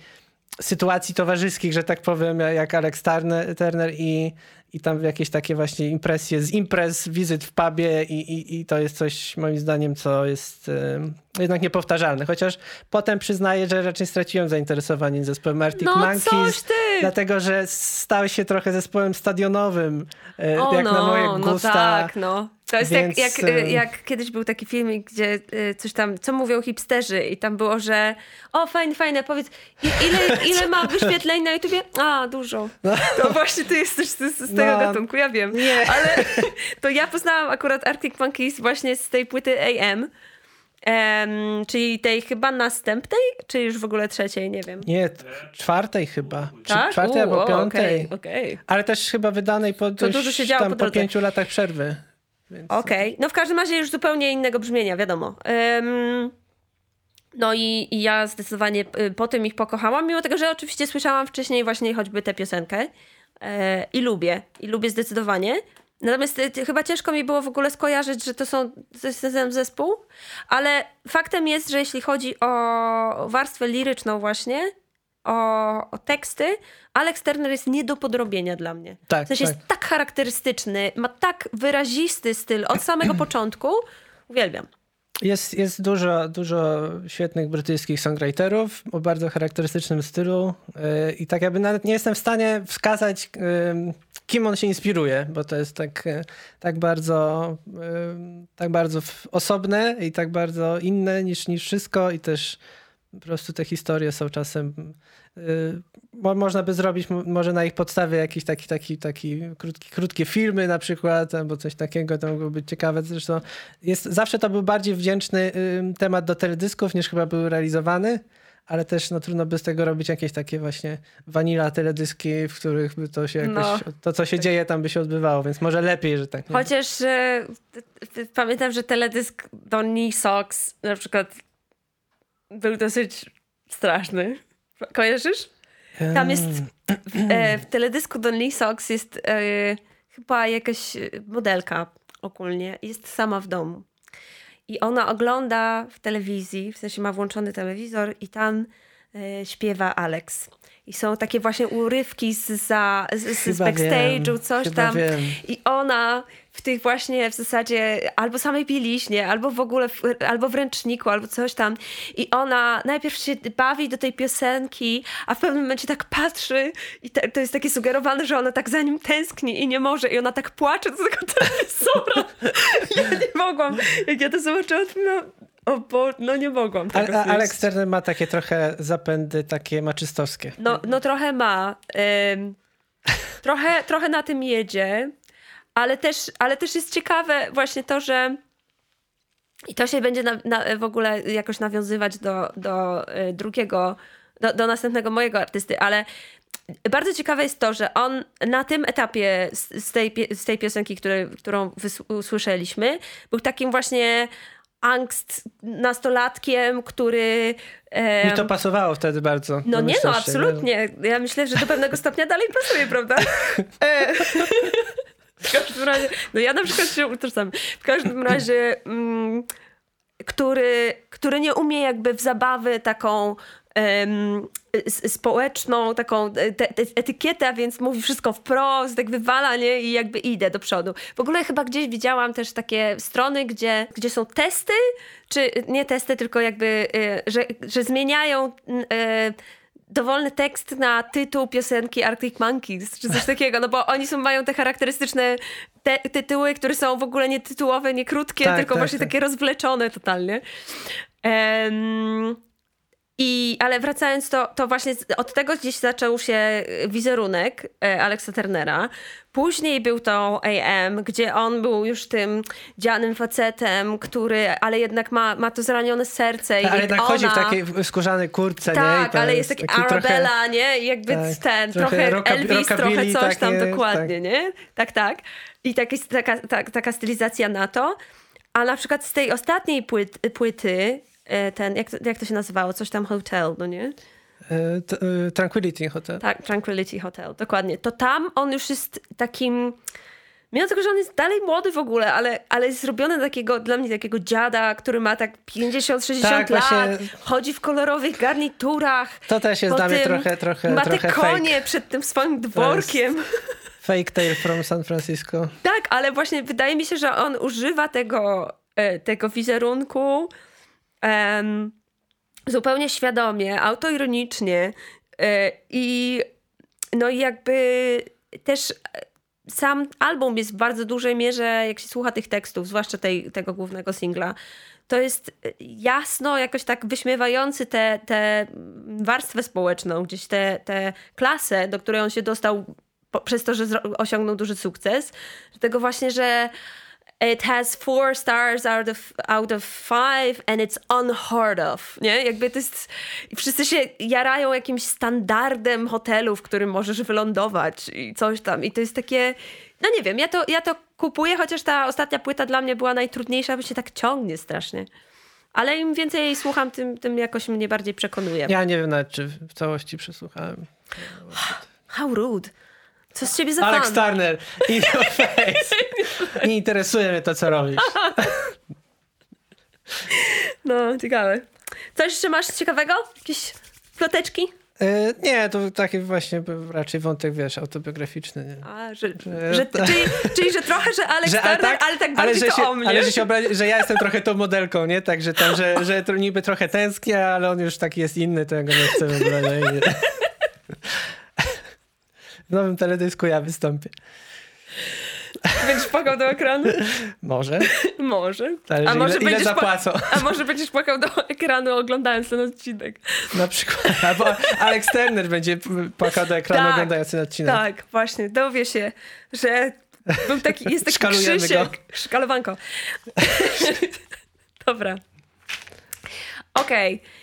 sytuacji towarzyskich, że tak powiem, jak Alex Turner, Turner i, i tam jakieś takie właśnie impresje z imprez, wizyt w pubie i, i, i to jest coś moim zdaniem, co jest e, jednak niepowtarzalne. Chociaż potem przyznaję, że raczej straciłem zainteresowanie zespołem Arctic No Monkeys. Dlatego, że stał się trochę zespołem stadionowym, O, jak no, na moje no gusta. tak, no. To jest Więc, jak, jak, e, y, jak kiedyś był taki filmik, gdzie y, coś tam, co mówią hipsterzy i tam było, że o fajne, fajne, powiedz, ile, ile ma wyświetleń na YouTubie? A, dużo. To właśnie ty jesteś z, z, tego No. gatunku, ja wiem. Nie. Ale to ja poznałam akurat Arctic Monkeys właśnie z tej płyty AM, em, czyli tej chyba następnej, czy już w ogóle trzeciej, nie wiem. Nie, czwartej chyba. Czy Tak? Czwartej U, albo o, piątej. Okej, okej. Ale też chyba wydanej po, dość, dużo się działo tam po po pięciu latach przerwy. Okej, no w każdym razie już zupełnie innego brzmienia, wiadomo. Ym, no i, i ja zdecydowanie y, po tym ich pokochałam, mimo tego, że oczywiście słyszałam wcześniej właśnie choćby tę piosenkę e, i lubię, i lubię zdecydowanie. Natomiast y, chyba ciężko mi było w ogóle skojarzyć, że to są ten zespół, ale faktem jest, że jeśli chodzi o warstwę liryczną właśnie, o, o teksty, Alex Turner jest nie do podrobienia dla mnie. Tak, w sensie tak. jest tak charakterystyczny, ma tak wyrazisty styl od samego początku. Uwielbiam. Jest, jest dużo, dużo świetnych brytyjskich songwriterów o bardzo charakterystycznym stylu yy, i tak jakby nawet nie jestem w stanie wskazać, yy, kim on się inspiruje, bo to jest tak, yy, tak bardzo, tak bardzo osobne i tak bardzo inne niż, niż wszystko i też po prostu te historie są czasem... yy, mo- Można by zrobić może na ich podstawie jakieś taki, taki, taki krótki, krótkie filmy na przykład, albo coś takiego, to mogło być ciekawe. Zresztą jest, zawsze to był bardziej wdzięczny ym, temat do teledysków niż chyba był realizowany, ale też no, trudno by z tego robić jakieś takie właśnie wanila teledyski, w których by to się jakoś, No. to co się dzieje tam by się odbywało, więc może lepiej, że tak. Chociaż t- t- pamiętam, że teledysk Donny Sox na przykład był dosyć straszny. Kojarzysz? Tam jest w, e, w teledysku Donny Sox jest e, chyba jakaś modelka ogólnie. Jest sama w domu. I ona ogląda w telewizji, w sensie ma włączony telewizor i tam e, śpiewa Alex. I są takie właśnie urywki z, za, z, z backstage'u, coś chyba tam. wiem. I ona w tych właśnie w zasadzie albo samej bieliźnie, albo w ogóle, w, albo w ręczniku, albo coś tam. I ona najpierw się bawi do tej piosenki, a w pewnym momencie tak patrzy i te, to jest takie sugerowane, że ona tak za nim tęskni i nie może. I ona tak płacze do tego telewizora. ja nie mogłam. Jak ja to zobaczyłam, to no, o bo, no nie mogłam tego a znieść. Alex Turner ma takie trochę zapędy takie maczystowskie. No, no trochę ma. Ym, trochę, trochę na tym jedzie, ale też, ale też jest ciekawe właśnie to, że i to się będzie na, na, w ogóle jakoś nawiązywać do, do y, drugiego, do, do następnego mojego artysty, ale bardzo ciekawe jest to, że on na tym etapie z, z, tej, z tej piosenki, którą usłyszeliśmy, był takim właśnie angst nastolatkiem, który... em, Mi to pasowało wtedy bardzo. no nie, no się, absolutnie. Ja myślę, że do pewnego stopnia dalej pasuje, prawda? W każdym razie, no ja na przykład się utożsamiam. W każdym razie, mm, który, który nie umie jakby w zabawy taką społeczną, taką e, te, te etykietę, więc mówi wszystko wprost, tak wywala, nie? I jakby idę do przodu. W ogóle chyba gdzieś widziałam też takie strony, gdzie, gdzie są testy, czy nie testy, tylko jakby, e, że, że zmieniają e, dowolny tekst na tytuł piosenki Arctic Monkeys, czy coś takiego, no bo oni są, mają te charakterystyczne te, tytuły, które są w ogóle nie tytułowe, nie krótkie, Tak, tylko tak, właśnie tak. takie rozwleczone totalnie. Em, i, ale wracając, to, to właśnie od tego gdzieś zaczął się wizerunek e, Alexa Turnera. Później był to AM, gdzie on był już tym dzianym facetem, który, ale jednak ma, ma to zranione serce. i Ale jednak chodzi w ona- takiej skórzanej kurtce, nie? Tak, to ale jest taki, trochę- Arabella, nie? I jakby tak, ten, trochę trochę, Elvis, trochę coś tam takie, dokładnie, tak. nie? Tak, tak. I taki, taka, tak, taka stylizacja na to. A na przykład z tej ostatniej płyt, płyty, ten, jak to, jak to się nazywało? Coś tam Hotel, no nie? E, e, Tranquility Hotel. Tak, Tranquility Hotel, dokładnie. To tam on już jest takim... Mimo tego, że on jest dalej młody w ogóle, ale, ale jest zrobiony takiego, dla mnie takiego dziada, który ma tak 50-60 Tak, lat, właśnie- chodzi w kolorowych garniturach. To też jest dla mnie trochę, trochę, Ma trochę te fake. konie przed tym swoim dworkiem. Fake tale from San Francisco. Tak, ale właśnie wydaje mi się, że on używa tego, e, tego wizerunku zupełnie świadomie, autoironicznie e, i no i jakby też e, sam album jest w bardzo dużej mierze, jak się słucha tych tekstów, zwłaszcza tej, tego głównego singla, to jest e, jasno jakoś tak wyśmiewający tę te, te warstwę społeczną, gdzieś tę te klasę, do której on się dostał po, przez to, że osiągnął duży sukces. Tego właśnie, że it has four stars out of, out of five and it's unheard of, nie? Jakby to jest... Wszyscy się jarają jakimś standardem hotelu, w którym możesz wylądować i coś tam. I to jest takie... No nie wiem, ja to, ja to kupuję, chociaż ta ostatnia płyta dla mnie była najtrudniejsza, bo się tak ciągnie strasznie. Ale im więcej jej słucham, tym, tym jakoś mnie bardziej przekonuje. Ja nie wiem nawet, czy w całości przesłuchałem. How rude. Co z ciebie za Alex fan? Turner, in your face. Nie interesuje mnie to, co robisz. No, ciekawe. Coś jeszcze masz ciekawego? Jakieś ploteczki? E, nie, to taki właśnie raczej wątek, wiesz, autobiograficzny. Nie? A, że, Że- że, czyli, czyli, że trochę, że Alex Że, Turner, ale tak bardziej że to się, o mnie. Ale że, się obrazi, że ja jestem trochę tą modelką, nie? Także tam, że, że to niby trochę tęsknię, ale on już taki jest inny, to ja go nie chcę w ogóle. Nie? W nowym teledysku ja wystąpię. Będziesz płakał do ekranu? Może. Może. Zależy, A może ile, ile będziesz zapłacą. A może będziesz płakał do ekranu oglądając ten odcinek. Na przykład. Albo Alex Turner będzie płakał do ekranu Tak. oglądając ten odcinek. Tak, właśnie. Dowie się, że był taki, jest taki Szkalujemy Krzysiek. go. Szkalowanko. Dobra. Okej. E,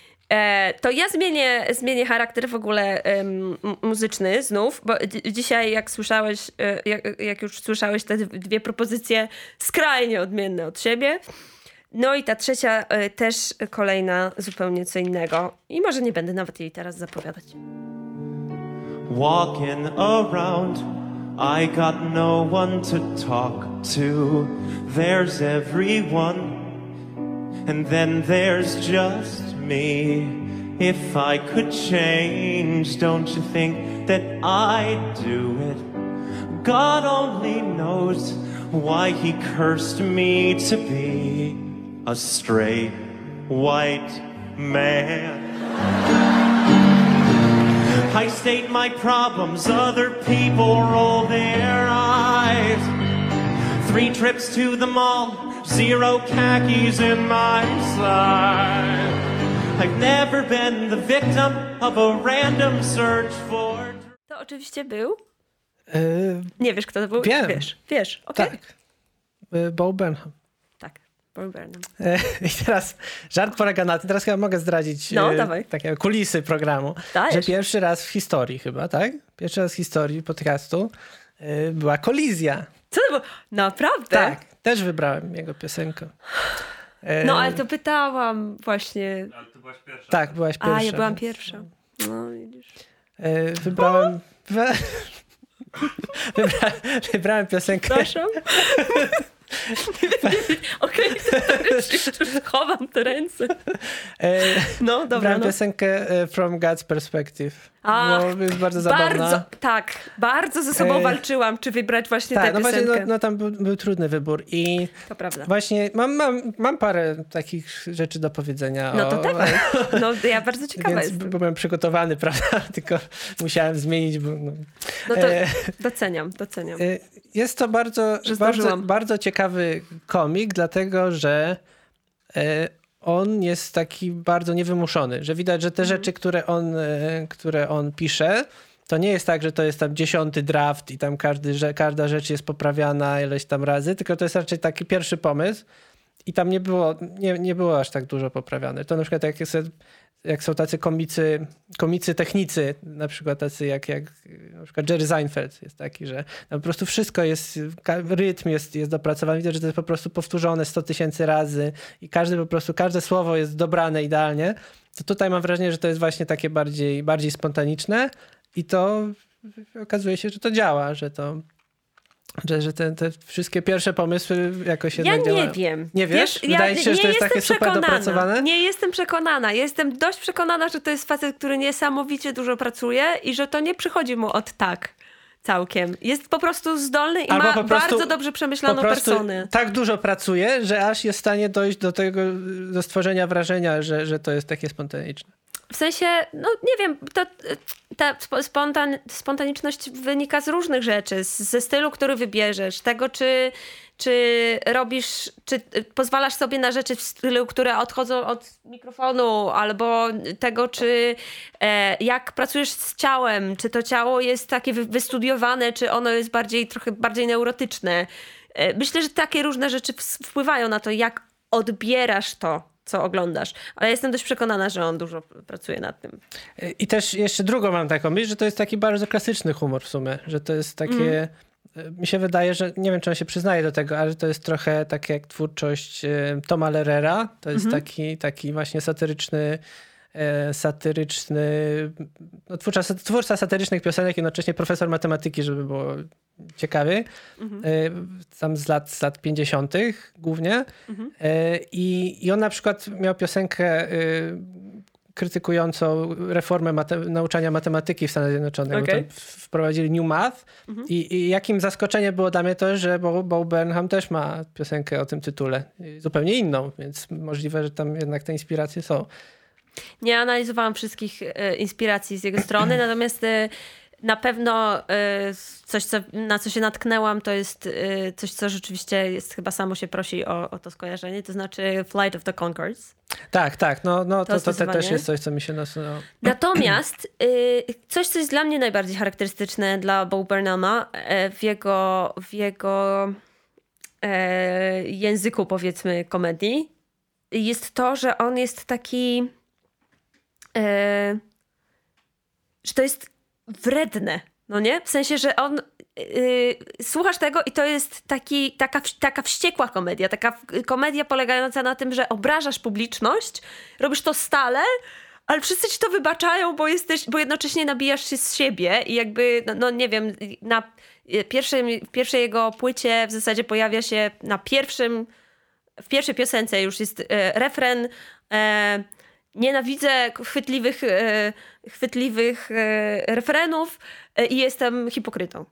To ja zmienię, zmienię charakter w ogóle em, m- muzyczny znów, bo dzi- dzisiaj jak słyszałeś, e, jak, jak już słyszałeś te dwie propozycje skrajnie odmienne od siebie. No i ta trzecia e, też kolejna zupełnie co innego. I może nie będę nawet jej teraz zapowiadać. Walking around, I got no one to talk to. There's everyone, and then there's just me. If I could change, don't you think that I'd do it? God only knows why he cursed me to be a straight white man. I state my problems, other people roll their eyes. Three trips to the mall, zero khakis in my side. I've never been the victim of a random search for. To oczywiście był. E, Nie wiesz, kto to był? Wiem. Wiesz, wiesz, okej. tak. E, Bo Burnham. Tak, Paul Burnham. E, I teraz żart polega na tym, teraz chyba mogę zdradzić No, e, dawaj. takie kulisy programu, Dajesz. że pierwszy raz w historii chyba, tak? Pierwszy raz w historii podcastu e, była kolizja. Co to było? Naprawdę? Tak, też wybrałem jego piosenkę. No, ale to pytałam właśnie. Tak, byłaś pierwsza. A, ja byłam pierwsza. No, widzisz. E, wybrałem... We... Wybra... Wybrałem piosenkę... Przepraszam. Okej, to już, już chowam te ręce. E, No, dobra. wybrałem No. piosenkę e, From God's Perspective. Ach, bo jest bardzo zabawna. Bardzo, tak, bardzo ze sobą E, walczyłam, czy wybrać właśnie Tak, tę no właśnie, piosenkę. no, no tam był, był trudny wybór i To prawda. właśnie mam, mam, mam parę takich rzeczy do powiedzenia. No to o, dawaj. No, ja bardzo ciekawa Więc jestem. byłem przygotowany, prawda? Tylko musiałem zmienić. Bo, no. No to E, doceniam, doceniam. e, Jest to bardzo, bardzo, bardzo ciekawy komik, dlatego że e, on jest taki bardzo niewymuszony, że widać, że te Mhm. rzeczy, które on, e, które on pisze, to nie jest tak, że to jest tam dziesiąty draft i tam każdy, że każda rzecz jest poprawiana ileś tam razy, tylko to jest raczej taki pierwszy pomysł i tam nie było, nie, nie było aż tak dużo poprawiane. To na przykład jak, jest, jak są tacy komicy, komicy technicy, na przykład tacy jak, jak na przykład Jerry Seinfeld jest taki, że po prostu wszystko jest, rytm jest, jest dopracowany, widać, że to jest po prostu powtórzone 100 tysięcy razy i każdy po prostu, każde słowo jest dobrane idealnie, to tutaj mam wrażenie, że to jest właśnie takie bardziej, bardziej spontaniczne i to okazuje się, że to działa, że to że, że te, te wszystkie pierwsze pomysły jakoś Ja jednak nie działają. wiem. Nie wiesz? Wydaje ci się, nie że to jest takie super dopracowane? Nie jestem przekonana. Jestem dość przekonana, że to jest facet, który niesamowicie dużo pracuje i że to nie przychodzi mu od tak całkiem. Jest po prostu zdolny i Albo ma prostu- bardzo dobrze przemyślaną personę. tak dużo pracuje, że aż jest w stanie dojść do tego, do stworzenia wrażenia, że, że to jest takie spontaniczne. W sensie, no nie wiem, to, ta spo- spontan, spontaniczność wynika z różnych rzeczy. Z, ze stylu, który wybierzesz, tego, czy, czy robisz, czy pozwalasz sobie na rzeczy w stylu, które odchodzą od mikrofonu, albo tego, czy e, jak pracujesz z ciałem, czy to ciało jest takie wy- wystudiowane, czy ono jest bardziej, trochę bardziej neurotyczne. E, myślę, że takie różne rzeczy wpływają na to, jak odbierasz to, co oglądasz. Ale jestem dość przekonana, że on dużo pracuje nad tym. I też jeszcze drugą mam taką myśl, że to jest taki bardzo klasyczny humor w sumie, że to jest takie... Mi się wydaje, że nie wiem, czy on się przyznaje do tego, ale to jest trochę tak jak twórczość e, Toma Lerera. To jest taki, taki właśnie satyryczny, satyryczny, no, twórca, twórca satyrycznych piosenek, jednocześnie profesor matematyki, żeby było ciekawy. E, Tam z lat, z lat 50. głównie. E, I, I on na przykład miał piosenkę e, krytykującą reformę mate- nauczania matematyki w Stanach Zjednoczonych. w- wprowadzili New Math I, i jakim zaskoczeniem było dla mnie to, że Bo, Bo Burnham też ma piosenkę o tym tytule. Zupełnie inną, więc możliwe, że tam jednak te inspiracje są. Nie analizowałam wszystkich e, inspiracji z jego strony, natomiast e, na pewno e, coś, co, na co się natknęłam, to jest coś, co rzeczywiście jest chyba samo się prosi o, o to skojarzenie, to znaczy Flight of the Concords. Tak, tak, no, no to, to, to też jest coś, co mi się nasunęło. Natomiast coś, co jest dla mnie najbardziej charakterystyczne dla Bo Burnhama w jego, w jego języku, powiedzmy, komedii, jest to, że on jest taki. E, że to jest wredne. No nie? W sensie, że on. y, słuchasz tego i to jest taki, taka, taka wściekła komedia. Taka komedia polegająca na tym, że obrażasz publiczność, robisz to stale, ale wszyscy ci to wybaczają, bo jesteś, bo jednocześnie nabijasz się z siebie i jakby, no, no nie wiem, na pierwszym, w pierwszej jego płycie w zasadzie pojawia się na pierwszym, w pierwszej piosence już jest e, refren, e, nienawidzę chwytliwych, e, chwytliwych e, refrenów e, i jestem hipokrytą.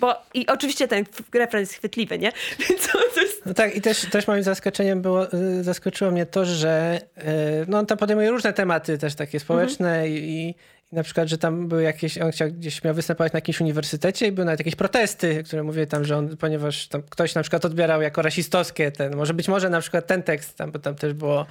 Bo i oczywiście ten refren jest chwytliwy, nie? Więc to jest... No tak, i też, też moim zaskoczeniem było, zaskoczyło mnie to, że no on tam podejmuje różne tematy też takie społeczne i, i, i na przykład, że tam były jakieś, on chciał gdzieś miał występować na jakimś uniwersytecie i były nawet jakieś protesty, które mówiły tam, że on, ponieważ tam ktoś na przykład odbierał jako rasistowskie ten, może być może na przykład ten tekst tam, bo tam też było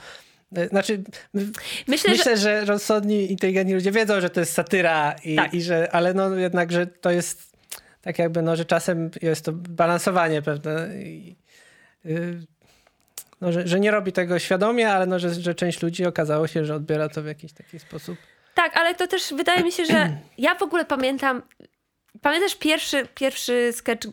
znaczy, m- Myślę, myślę, że... że... rozsądni, inteligentni ludzie wiedzą, że to jest satyra, i, Tak. i że, ale no jednak, że to jest tak jakby, no, że czasem jest to balansowanie pewne. I, y, no, że, że nie robi tego świadomie, ale no, że, że część ludzi okazało się, że odbiera to w jakiś taki sposób. Tak, ale to też wydaje mi się, że ja w ogóle pamiętam. Pamiętasz pierwszy, pierwszy sketch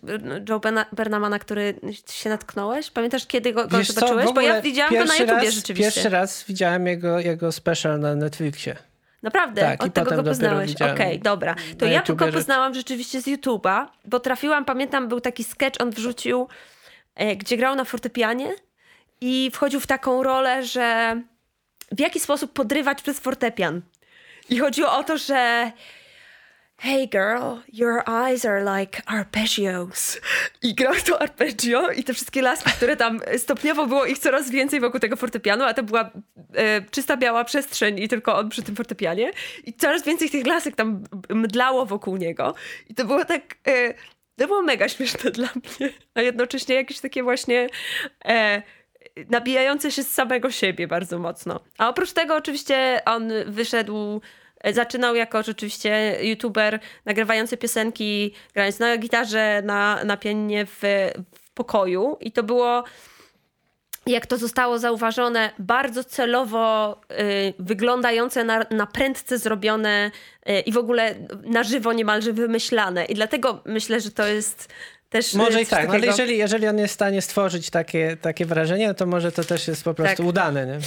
Joe Berna- Bernama, na który się natknąłeś? Pamiętasz, kiedy go, go zobaczyłeś? Bo ja widziałam go na YouTubie raz, rzeczywiście. Pierwszy raz widziałem jego, jego special na Netflixie. Naprawdę? Tak, i Od tego potem go poznałeś. Okej, dobra. To ja rzeczy. poznałam rzeczywiście z YouTube'a, bo trafiłam, pamiętam, był taki sketch, on wrzucił, e, gdzie grał na fortepianie i wchodził w taką rolę, że w jaki sposób podrywać przez fortepian. I chodziło o to, że Hey girl, your eyes are like arpeggios. I grał to arpeggio i te wszystkie laski, które tam stopniowo było ich coraz więcej wokół tego fortepianu, a to była e, czysta biała przestrzeń i tylko on przy tym fortepianie. I coraz więcej tych lasek tam mdlało wokół niego. I to było tak... E, to było mega śmieszne dla mnie, a jednocześnie jakieś takie właśnie e, nabijające się z samego siebie bardzo mocno. A oprócz tego oczywiście on wyszedł, e, zaczynał jako rzeczywiście youtuber nagrywający piosenki, grając na gitarze, na, na pianinie w, w pokoju i to było jak to zostało zauważone, bardzo celowo y, wyglądające na, na prędce zrobione y, i w ogóle na żywo niemalże wymyślane. I dlatego myślę, że to jest też. y, Może i tak, no, ale takiego- jeżeli, jeżeli on jest w stanie stworzyć takie, takie wrażenie, no to może to też jest po prostu Tak. udane. Nie?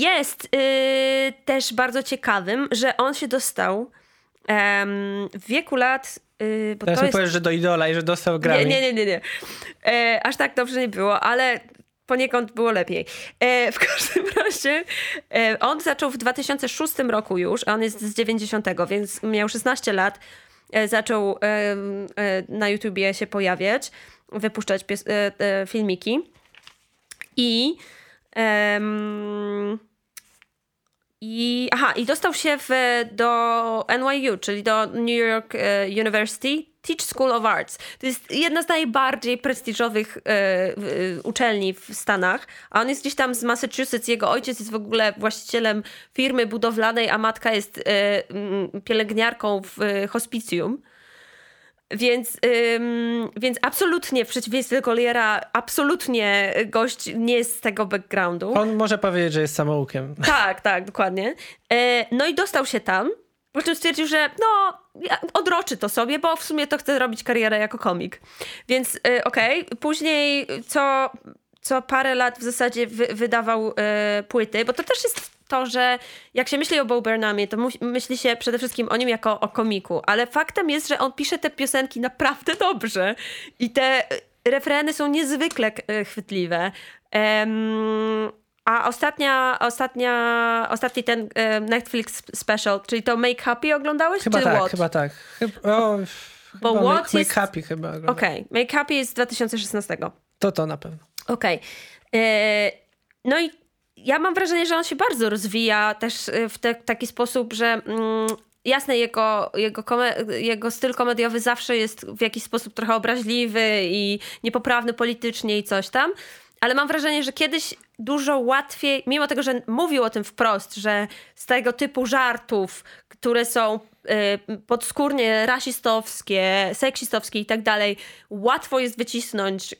Jest y, też bardzo ciekawym, że on się dostał em, w wieku lat. Y, bo Teraz to mi jest... powiesz, że do Idola i że dostał Grammy. Nie, nie, nie, nie. nie. E, aż tak dobrze nie było, ale poniekąd było lepiej. E, w każdym razie e, on zaczął w 2006 roku już, a on jest z 90, więc miał 16 lat. E, zaczął e, e, na YouTubie się pojawiać, wypuszczać filmiki. I em, i, aha, i dostał się w, do NYU, czyli do New York University Teach School of Arts. To jest jedna z najbardziej prestiżowych e, e, uczelni w Stanach, a on jest gdzieś tam z Massachusetts. Jego ojciec jest w ogóle właścicielem firmy budowlanej, a matka jest e, mm, pielęgniarką w e, hospicjum. Więc, ym, więc absolutnie w przeciwieństwie do Colliera, absolutnie gość nie jest z tego backgroundu. On może powiedzieć, że jest samoukiem. Tak, tak, dokładnie. E, no i dostał się tam, po czym stwierdził, że no, odroczy to sobie, bo w sumie to chce robić karierę jako komik. Więc e, okej, później co, co parę lat w zasadzie wy, wydawał e, płyty, bo to też jest to, że jak się myśli o Bo Burnhamie, to myśli się przede wszystkim o nim jako o komiku, ale faktem jest, że on pisze te piosenki naprawdę dobrze i te refreny są niezwykle e, chwytliwe. Em, a ostatnia, ostatnia, ostatni ten Netflix special, czyli to Make Happy oglądałeś? Chyba czy tak, What? chyba tak. Chyba, o, Bo What make, jest- make Happy chyba. Okej, Make Happy jest z 2016. To to na pewno. Okej. E, No i ja mam wrażenie, że on się bardzo rozwija też e, w te, taki sposób, że mm, jasne, jego, jego, jego styl komediowy zawsze jest w jakiś sposób trochę obraźliwy i niepoprawny politycznie i coś tam. Ale mam wrażenie, że kiedyś dużo łatwiej, mimo tego, że mówił o tym wprost, że z tego typu żartów, które są y, podskórnie rasistowskie, seksistowskie i tak dalej, łatwo jest wycisnąć y,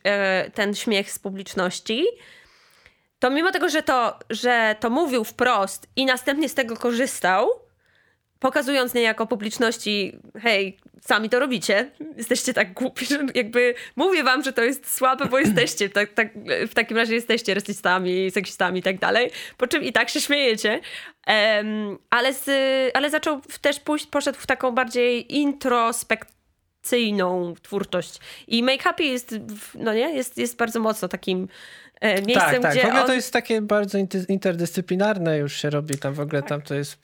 ten śmiech z publiczności, to mimo tego, że to, że to mówił wprost i następnie z tego korzystał, pokazując niejako publiczności, hej, sami to robicie, jesteście tak głupi, że jakby mówię wam, że to jest słabe, bo jesteście, tak, tak, w takim razie jesteście rasistami, seksistami i tak dalej, po czym i tak się śmiejecie. Em, ale, z, ale zaczął też pójść, poszedł w taką bardziej introspekt abstrakcyjną twórczość. I Make Happy jest, no nie, jest, jest bardzo mocno takim e, miejscem, tak, tak. gdzie W ogóle on... to jest takie bardzo inter- interdyscyplinarne już się robi tam w ogóle, tam to jest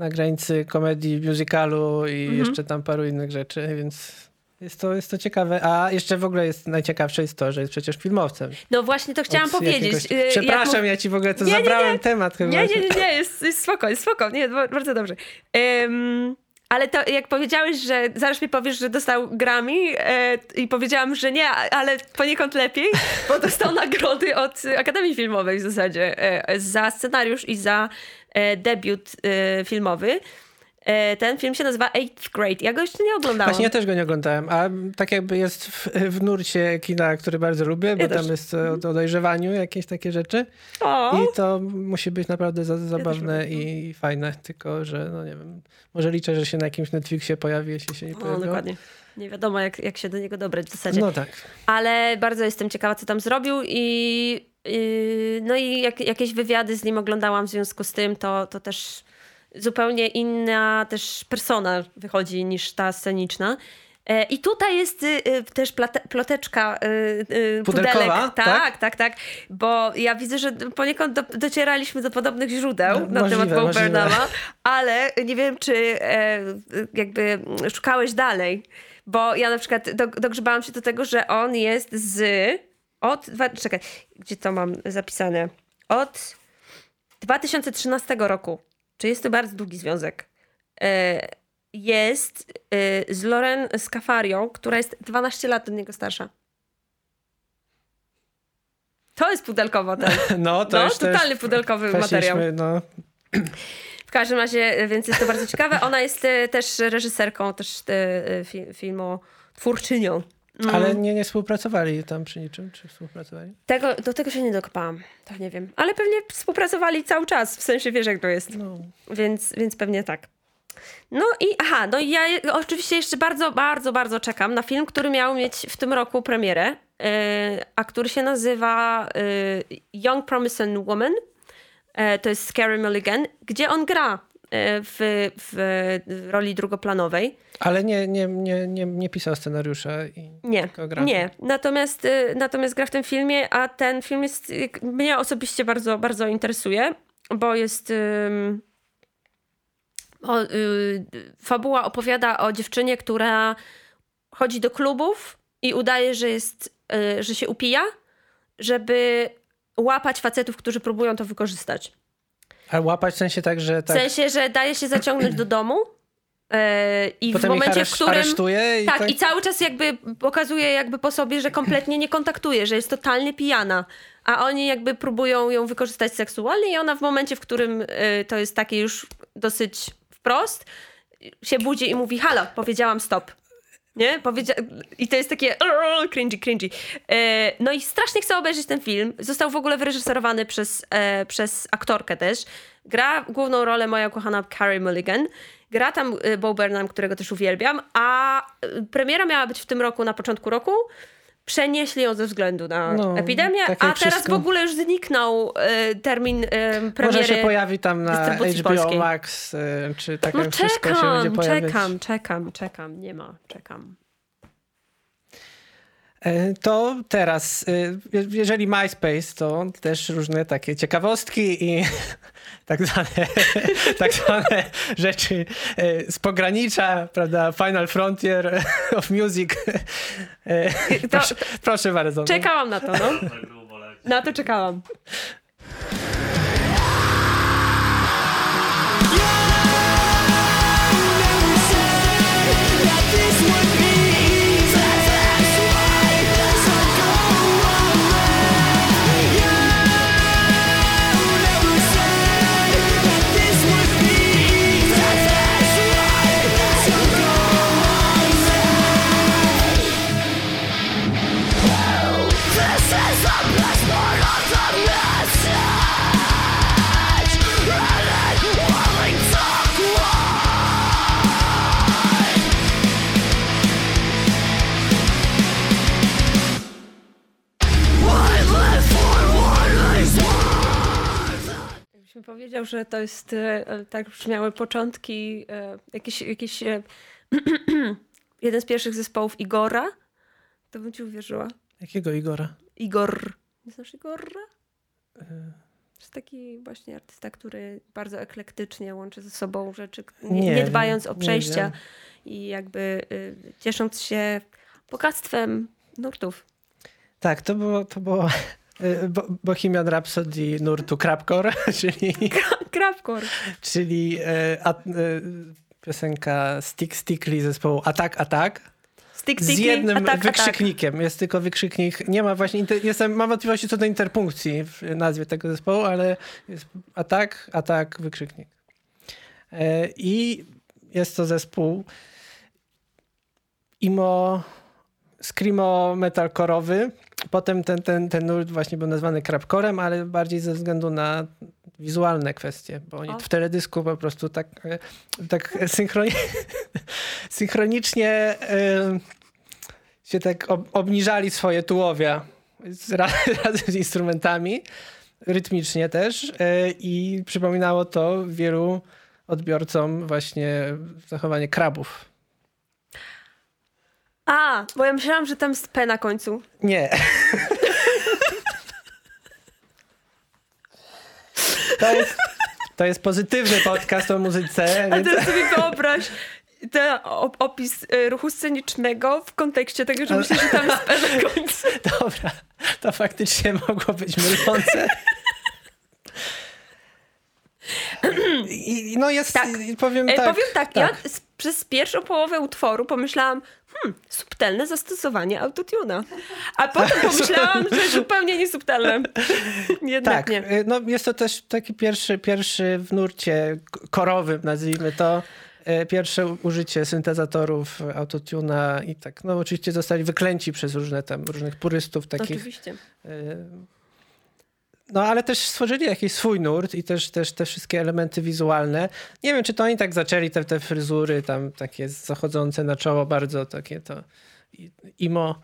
na granicy komedii, musicalu i Mhm. jeszcze tam paru innych rzeczy, więc jest to, jest to ciekawe. A jeszcze w ogóle jest najciekawsze jest to, że jest przecież filmowcem. No właśnie to chciałam Od powiedzieć. jakiegoś- jak Przepraszam, ja ci w ogóle to Nie, nie, nie. zabrałem temat chyba. Nie, nie, nie, nie, jest, jest spoko, jest spoko. Nie, ba- bardzo dobrze. Em, ale to jak powiedziałeś, że zaraz mi powiesz, że dostał Grammy e, i powiedziałam, że nie, ale poniekąd lepiej, bo dostał nagrody od Akademii Filmowej w zasadzie e, za scenariusz i za debiut e, filmowy. E, ten film się nazywa Eighth Grade. Ja go jeszcze nie oglądałam. Właśnie ja też go nie oglądałem, a tak jakby jest w, w nurcie kina, który bardzo lubię, bo Ja też. tam jest o, o dojrzewaniu jakieś takie rzeczy o, i to musi być naprawdę za, zabawne i fajne, tylko że no nie wiem, może liczę, że się na jakimś Netflixie pojawi, jeśli się nie o, pojawiło. dokładnie. Nie wiadomo, jak, jak się do niego dobrać w zasadzie. No tak. ale bardzo jestem ciekawa, co tam zrobił i no i jak, jakieś wywiady z nim oglądałam w związku z tym, to, to też zupełnie inna też persona wychodzi niż ta sceniczna. E, I tutaj jest y, y, też plate, ploteczka y, pudelek. tak? Tak, tak, tak, Bo ja widzę, że poniekąd do, docieraliśmy do podobnych źródeł No, na możliwe, temat Bo. Burnhama, ale nie wiem, czy e, jakby szukałeś dalej. Bo ja na przykład do, dogrzebałam się do tego, że on jest z. Od. dwa- Czekaj, gdzie to mam zapisane? Od 2013 roku. Czy jest to bardzo długi związek? E, jest e, z Loren Scafarią, która jest 12 lat od niego starsza. To jest pudelkowa ten. No, to No, też totalny pudelkowy materiał. No, W każdym razie, więc jest to bardzo ciekawe. Ona jest e, też reżyserką, też e, fi, filmu twórczynią. Mm. ale nie, nie współpracowali tam przy niczym, czy współpracowali? Tego, do tego się nie dokopałam. To nie wiem. Ale pewnie współpracowali cały czas. W sensie wiesz, jak to jest. No. Więc, więc pewnie tak. No i aha, no i ja oczywiście jeszcze bardzo, bardzo, bardzo czekam na film, który miał mieć w tym roku premierę, yy, a który się nazywa yy, Young Promising Woman. Yy, to jest Scary Mulligan, gdzie on gra w, w roli drugoplanowej. Ale nie, nie, nie, nie, nie pisał scenariusza i Nie, nie. Natomiast, y, natomiast gra w tym filmie, a ten film jest, y, mnie osobiście bardzo, bardzo interesuje, bo jest... o, y, fabuła opowiada o dziewczynie, która chodzi do klubów i udaje, że jest, y, że się upija, żeby łapać facetów, którzy próbują to wykorzystać. A łapać w sensie tak, że W tak sensie, że daje się zaciągnąć do domu y, i w potem ich momencie, w którym... i Tak, tak, i cały czas jakby pokazuje jakby po sobie, że kompletnie nie kontaktuje, że jest totalnie pijana. A oni jakby próbują ją wykorzystać seksualnie i ona w momencie, w którym y, to jest takie już dosyć wprost, się budzi i mówi halo, powiedziałam stop. Nie? Powiedzia- I to jest takie "Arr, cringy, cringy. E, no i strasznie chcę obejrzeć ten film. Został w ogóle wyreżyserowany przez, e, przez aktorkę też. Gra główną rolę moja kochana Carrie Mulligan. Gra tam e, Bo Burnham, którego też uwielbiam, a e, premiera miała być w tym roku, na początku roku. Przenieśli ją ze względu na No, epidemię, tak a teraz wszystko. w ogóle już zniknął e, termin Może premiery. się pojawi tam na HBO polskiej. Max, y, czy tak No wszystko się czekam, będzie pojawiać. czekam, czekam, czekam. Nie ma, czekam. E, To teraz, je- jeżeli MySpace, to też różne takie ciekawostki i tak zwane, tak zwane rzeczy e, z pogranicza, prawda? Final Frontier of Music. E, Proszę, proszę bardzo. no. Czekałam na to, no. Na to czekałam. Że to jest, e, tak brzmiały początki, e, jakieś, jakieś e, jeden z pierwszych zespołów Igora, to bym ci uwierzyła. Jakiego Igora? Igor. Nie znasz Igora? To jest taki właśnie artysta, który bardzo eklektycznie łączy ze sobą rzeczy, nie, Nie dbając o nie przejścia i jakby y, ciesząc się bogactwem nurtów. Tak, to było, to było e, Bo- Bohemian Rhapsody nurtu Crapcore, czyli, Krapkor. czyli e, a, e, piosenka Stick Stickly zespołu Attack Attack. Stick, z sticky, jednym atak, atak. wykrzyknikiem. Jest tylko wykrzyknik. Nie ma właśnie. Inter... Jestem, mam wątpliwości co do interpunkcji w nazwie tego zespołu, ale jest atak, atak, wykrzyknik. E, I jest to zespół imo screamo metalkorowy. Potem ten, ten, ten nurt właśnie był nazwany crapcorem, ale bardziej ze względu na wizualne kwestie, bo oni O. w teledysku po prostu tak, e, tak synchroni... synchronicznie e, się tak ob obniżali swoje tułowia razem z instrumentami, rytmicznie też e, i przypominało to wielu odbiorcom właśnie zachowanie krabów. A, bo ja myślałam, że tam jest P na końcu. Nie. To jest, to jest pozytywny podcast o muzyce. A Więc... teraz sobie wyobraź ten op- opis y, ruchu scenicznego w kontekście tego, że myślę, że tam jest końcu. Dobra, to faktycznie mogło być mylące. I, no jest, Tak. powiem E, tak. powiem tak, ja s- przez pierwszą połowę utworu pomyślałam, hmm, subtelne zastosowanie autotuna. A potem pomyślałam, że zupełnie niesubtelne. Jednak Tak, nie. y, no jest to też taki pierwszy, pierwszy w nurcie korowym, nazwijmy to, y, pierwsze użycie syntezatorów, autotuna i tak, no oczywiście zostali wyklęci przez różne tam, różnych purystów takich. Oczywiście. y, No ale też stworzyli jakiś swój nurt i też, też te wszystkie elementy wizualne. Nie wiem, czy to oni tak zaczęli, te, te fryzury tam takie zachodzące na czoło, bardzo takie to imo.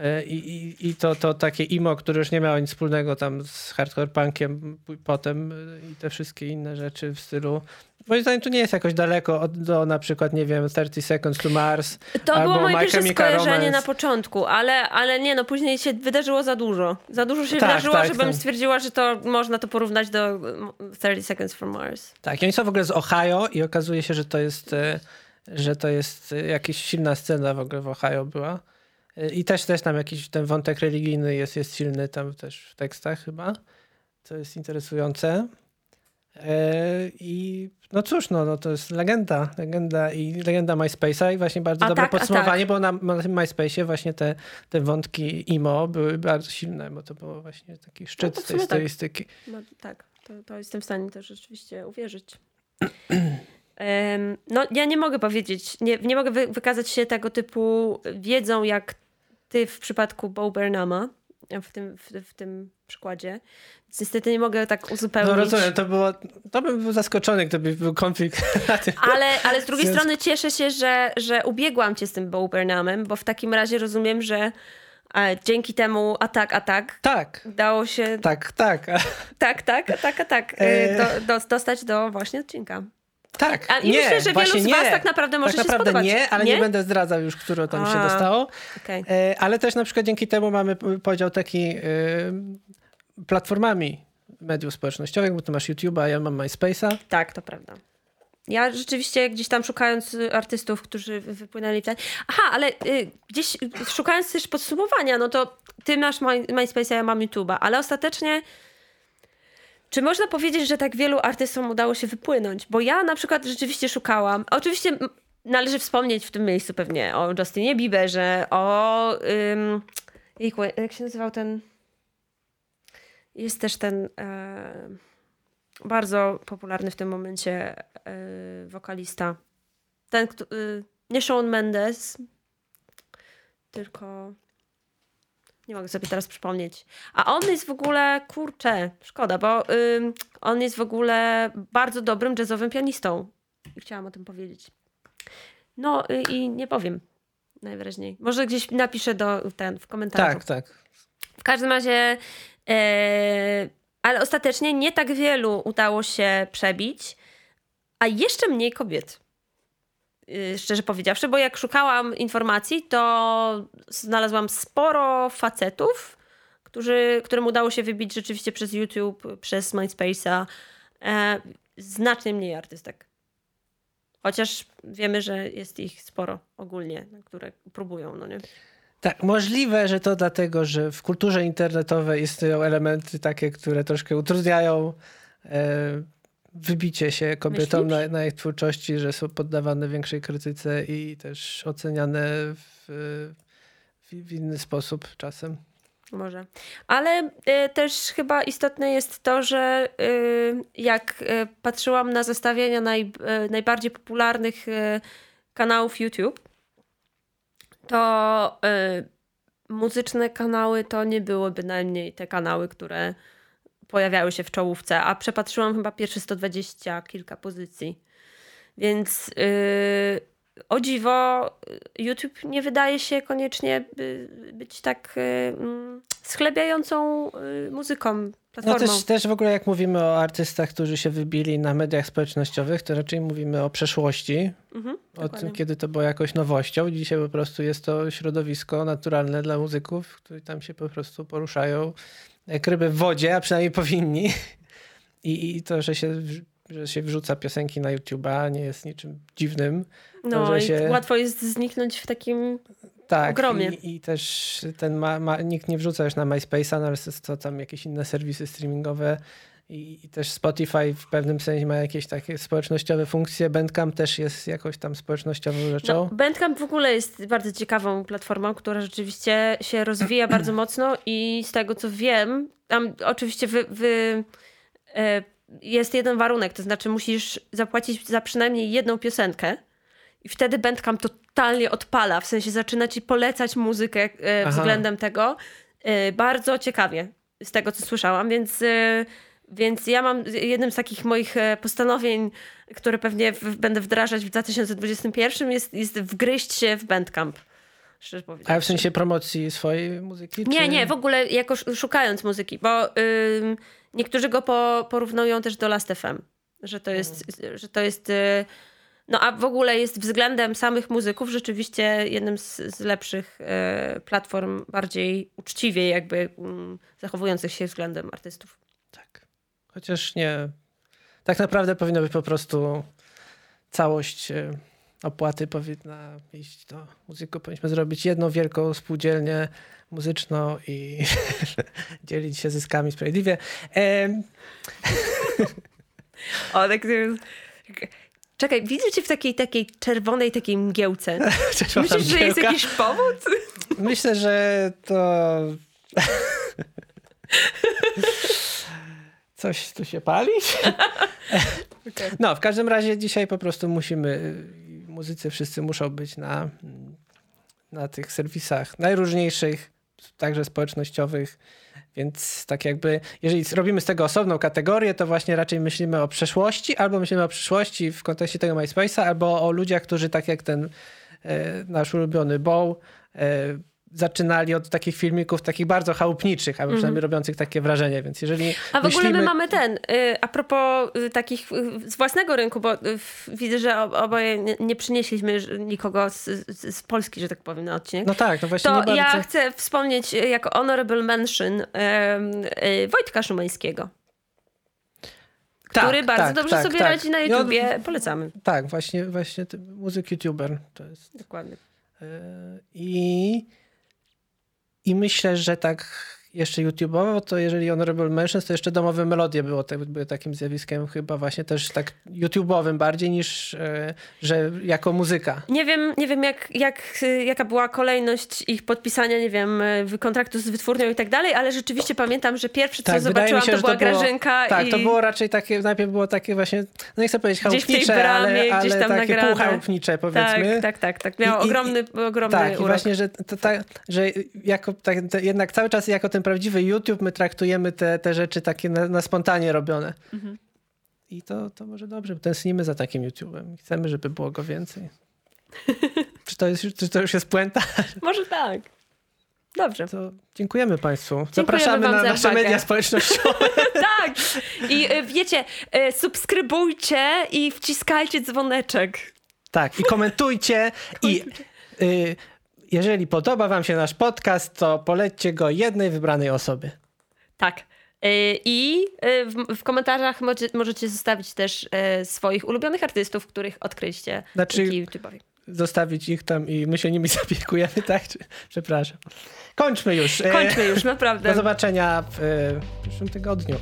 Y, I, i, I to, to takie imo, które już nie miało nic wspólnego tam z hardcore punkiem potem y, i te wszystkie inne rzeczy w stylu. Moim zdaniem tu nie jest jakoś daleko od, do na przykład, nie wiem, 30 Seconds to Mars. To albo było moje pierwsze skojarzenie na początku, ale, ale nie, no później się wydarzyło za dużo. Za dużo się Tak, wydarzyło, tak, żebym tak. stwierdziła, że to można to porównać do mm, 30 Seconds from Mars. Tak, i oni są w ogóle z Ohio i okazuje się, że to jest, e, że to jest e, jakaś silna scena w ogóle w Ohio była. I też, też tam jakiś ten wątek religijny jest, jest silny tam też w tekstach chyba. To jest interesujące. E, I no cóż, no, no to jest legenda, legenda i legenda MySpace'a i właśnie bardzo A dobre tak, a podsumowanie, bo na, na tym MySpace'ie właśnie te, te wątki emo były bardzo silne, bo to było właśnie taki szczyt to w tej tak. stylistyki. No tak, to, to jestem w stanie też rzeczywiście uwierzyć. No, ja nie mogę powiedzieć, nie, nie mogę wy, wykazać się tego typu wiedzą, jak ty w przypadku Bo Burnhama, w tym, w, w tym przykładzie. Więc niestety nie mogę tak uzupełnić. No rozumiem, to było, to bym był zaskoczony, gdyby był konflikt. Ale, ale z drugiej strony cieszę się, że, że ubiegłam cię z tym Bo Burnhamem, bo w takim razie rozumiem, że e, dzięki temu atak, atak Tak, dało się tak, tak, tak, tak, atak, atak e, E. do, do, dostać do właśnie odcinka. Tak. A, I nie, myślę, że wielu z was nie. tak naprawdę może tak się naprawdę spodobać. nie, ale nie? będę zdradzał już, które tam się A. dostało. Okej. E, ale też na przykład dzięki temu mamy podział taki e, platformami mediów społecznościowych, bo ty masz YouTube'a, ja mam MySpace'a. Tak, to prawda. Ja rzeczywiście gdzieś tam szukając y, artystów, którzy wy- wypłynęli ten... Aha, ale y, gdzieś y, szukając też podsumowania, no to ty masz My, MySpace'a, ja mam YouTube'a, ale ostatecznie czy można powiedzieć, że tak wielu artystom udało się wypłynąć? Bo ja na przykład rzeczywiście szukałam. Oczywiście należy wspomnieć w tym miejscu pewnie o Justinie Bieberze, o... Ym, jak się nazywał ten... Jest też ten... E, bardzo popularny w tym momencie y, wokalista. Ten, kto, y, nie Shawn Mendes, tylko nie mogę sobie teraz przypomnieć. A on jest w ogóle, kurczę, szkoda, bo ym, on jest w ogóle bardzo dobrym jazzowym pianistą. I chciałam o tym powiedzieć. No y, i nie powiem najwyraźniej. Może gdzieś napiszę do, ten, w komentarzu. Tak, tak. W każdym razie, e, ale ostatecznie nie tak wielu udało się przebić, a jeszcze mniej kobiet. Y, szczerze powiedziawszy, bo jak szukałam informacji, to znalazłam sporo facetów, którzy, którym udało się wybić rzeczywiście przez YouTube, przez MySpace'a. E, znacznie mniej artystek. Chociaż wiemy, że jest ich sporo ogólnie, które próbują, no nie? Tak, możliwe, że to dlatego, że w kulturze internetowej istnieją elementy takie, które troszkę utrudniają e, wybicie się kobietom na, na ich twórczości, że są poddawane większej krytyce i też oceniane w, w, inny sposób czasem. Może. Ale y, też chyba istotne jest to, że y, jak y, patrzyłam na zestawienia naj, y, najbardziej popularnych y, kanałów YouTube, to y, muzyczne kanały to nie były bynajmniej te kanały, które pojawiały się w czołówce, a przepatrzyłam chyba pierwsze 120 kilka pozycji. Więc yy, o dziwo, YouTube nie wydaje się koniecznie by, być tak yy, schlebiającą yy, muzyką. No też, też w ogóle jak mówimy o artystach, którzy się wybili na mediach społecznościowych, to raczej mówimy o przeszłości, Mhm, o tym, dokładnie. kiedy to było jakoś nowością. Dzisiaj po prostu jest to środowisko naturalne dla muzyków, którzy tam się po prostu poruszają jak ryby w wodzie, a przynajmniej powinni. I, i to, że się, że się wrzuca piosenki na YouTube'a nie jest niczym dziwnym. No że i się- łatwo jest zniknąć w takim... Tak, Ogromnie. I, i też ten ma, ma, nikt nie wrzuca już na MySpace'a, no ale to tam jakieś inne serwisy streamingowe i, i też Spotify w pewnym sensie ma jakieś takie społecznościowe funkcje. Bandcamp też jest jakoś tam społecznościową rzeczą. No, Bandcamp w ogóle jest bardzo ciekawą platformą, która rzeczywiście się rozwija bardzo mocno i z tego co wiem, tam oczywiście wy, wy, e, jest jeden warunek, to znaczy musisz zapłacić za przynajmniej jedną piosenkę i wtedy Bandcamp totalnie odpala, w sensie zaczyna ci polecać muzykę e, względem tego. E, bardzo ciekawie z tego co słyszałam, więc... Więc ja mam jednym z takich moich e, postanowień, które pewnie w, będę wdrażać w 2021 jest, jest wgryźć się w Bandcamp. A w sensie promocji swojej muzyki? Nie, czy... nie, w ogóle jako sz- szukając muzyki, bo niektórzy go po, porównują też do Last FM, że to jest, że to jest y, no a w ogóle jest względem samych muzyków rzeczywiście jednym z, z lepszych y, platform, bardziej uczciwie jakby mm, zachowujących się względem artystów. Chociaż nie. Tak naprawdę powinno być po prostu całość e, opłaty powinna iść do muzyków. Powinniśmy zrobić jedną wielką spółdzielnię muzyczną i dzielić się zyskami sprawiedliwie. O, tak... Czekaj, widzę cię w takiej, takiej czerwonej takiej mgiełce. czerwona Myślisz, że jest mgiełka. jakiś powód? Myślę, że to. Coś tu się pali? No, w każdym razie dzisiaj po prostu musimy, y, muzycy wszyscy muszą być na, na tych serwisach najróżniejszych, także społecznościowych. Więc tak jakby, jeżeli robimy z tego osobną kategorię, to właśnie raczej myślimy o przeszłości, albo myślimy o przyszłości w kontekście tego MySpace'a, albo o ludziach, którzy tak jak ten e, nasz ulubiony Bow, e, zaczynali od takich filmików takich bardzo chałupniczych, albo przynajmniej robiących takie wrażenie, więc jeżeli Mhm. A w ogóle myślimy... my mamy ten, y, a propos y, takich y, z własnego rynku, bo widzę, że ob- oboje nie, nie przynieśliśmy nikogo z, z, Polski, że tak powiem, na odcinek. No tak, no właśnie to bardzo... ja chcę wspomnieć jako honorable mention Wojtka Szumańskiego, Tak, który bardzo tak, dobrze tak, sobie tak. radzi na on- YouTubie. Polecamy. Tak, właśnie, właśnie muzyk youtuber to jest. Dokładnie. I, I myślę, że tak jeszcze YouTube'owo, to jeżeli Honorable Mentions, to jeszcze domowe melodie było, tak, były takim zjawiskiem chyba właśnie też tak YouTube'owym bardziej niż, e, że jako muzyka. Nie wiem, nie wiem jak, jak, y, jaka była kolejność ich podpisania, nie wiem, y, kontraktu z wytwórnią i tak dalej, ale rzeczywiście pamiętam, że pierwsze co Tak, zobaczyłam się, to była to było- Grażynka Tak, i... to było raczej takie, najpierw było takie właśnie, no nie chcę powiedzieć chałupnicze, bramie, ale, ale tam takie nagrane. półchałupnicze powiedzmy. Tak, tak, tak, tak. Miał I- i- ogromny, ogromny Tak, i urok. właśnie, że, to, tak, że jako, tak, te, jednak cały czas jako ten prawdziwy YouTube my traktujemy te, te rzeczy takie na, na spontanie robione. Mhm. I to, to może dobrze, bo tęsknimy za takim YouTube'em. Chcemy, żeby było go więcej. czy, to jest, już- czy to już jest puenta? Może tak. Dobrze. To dziękujemy Państwu. Zapraszamy wam na za nasze uwagę. media społecznościowe. tak. I y, wiecie, y, subskrybujcie i wciskajcie dzwoneczek. Tak, i komentujcie. I y, jeżeli podoba wam się nasz podcast, to polećcie go jednej wybranej osobie. Tak. Y, I y, w, komentarzach możecie, zostawić też y, swoich ulubionych artystów, których odkryliście Znaczy- dzięki YouTube'owi. Zostawić ich tam i my się nimi zapiekujemy, tak? Przepraszam. Kończmy już. E, Kończmy już, Do naprawdę. zobaczenia w e, przyszłym tygodniu.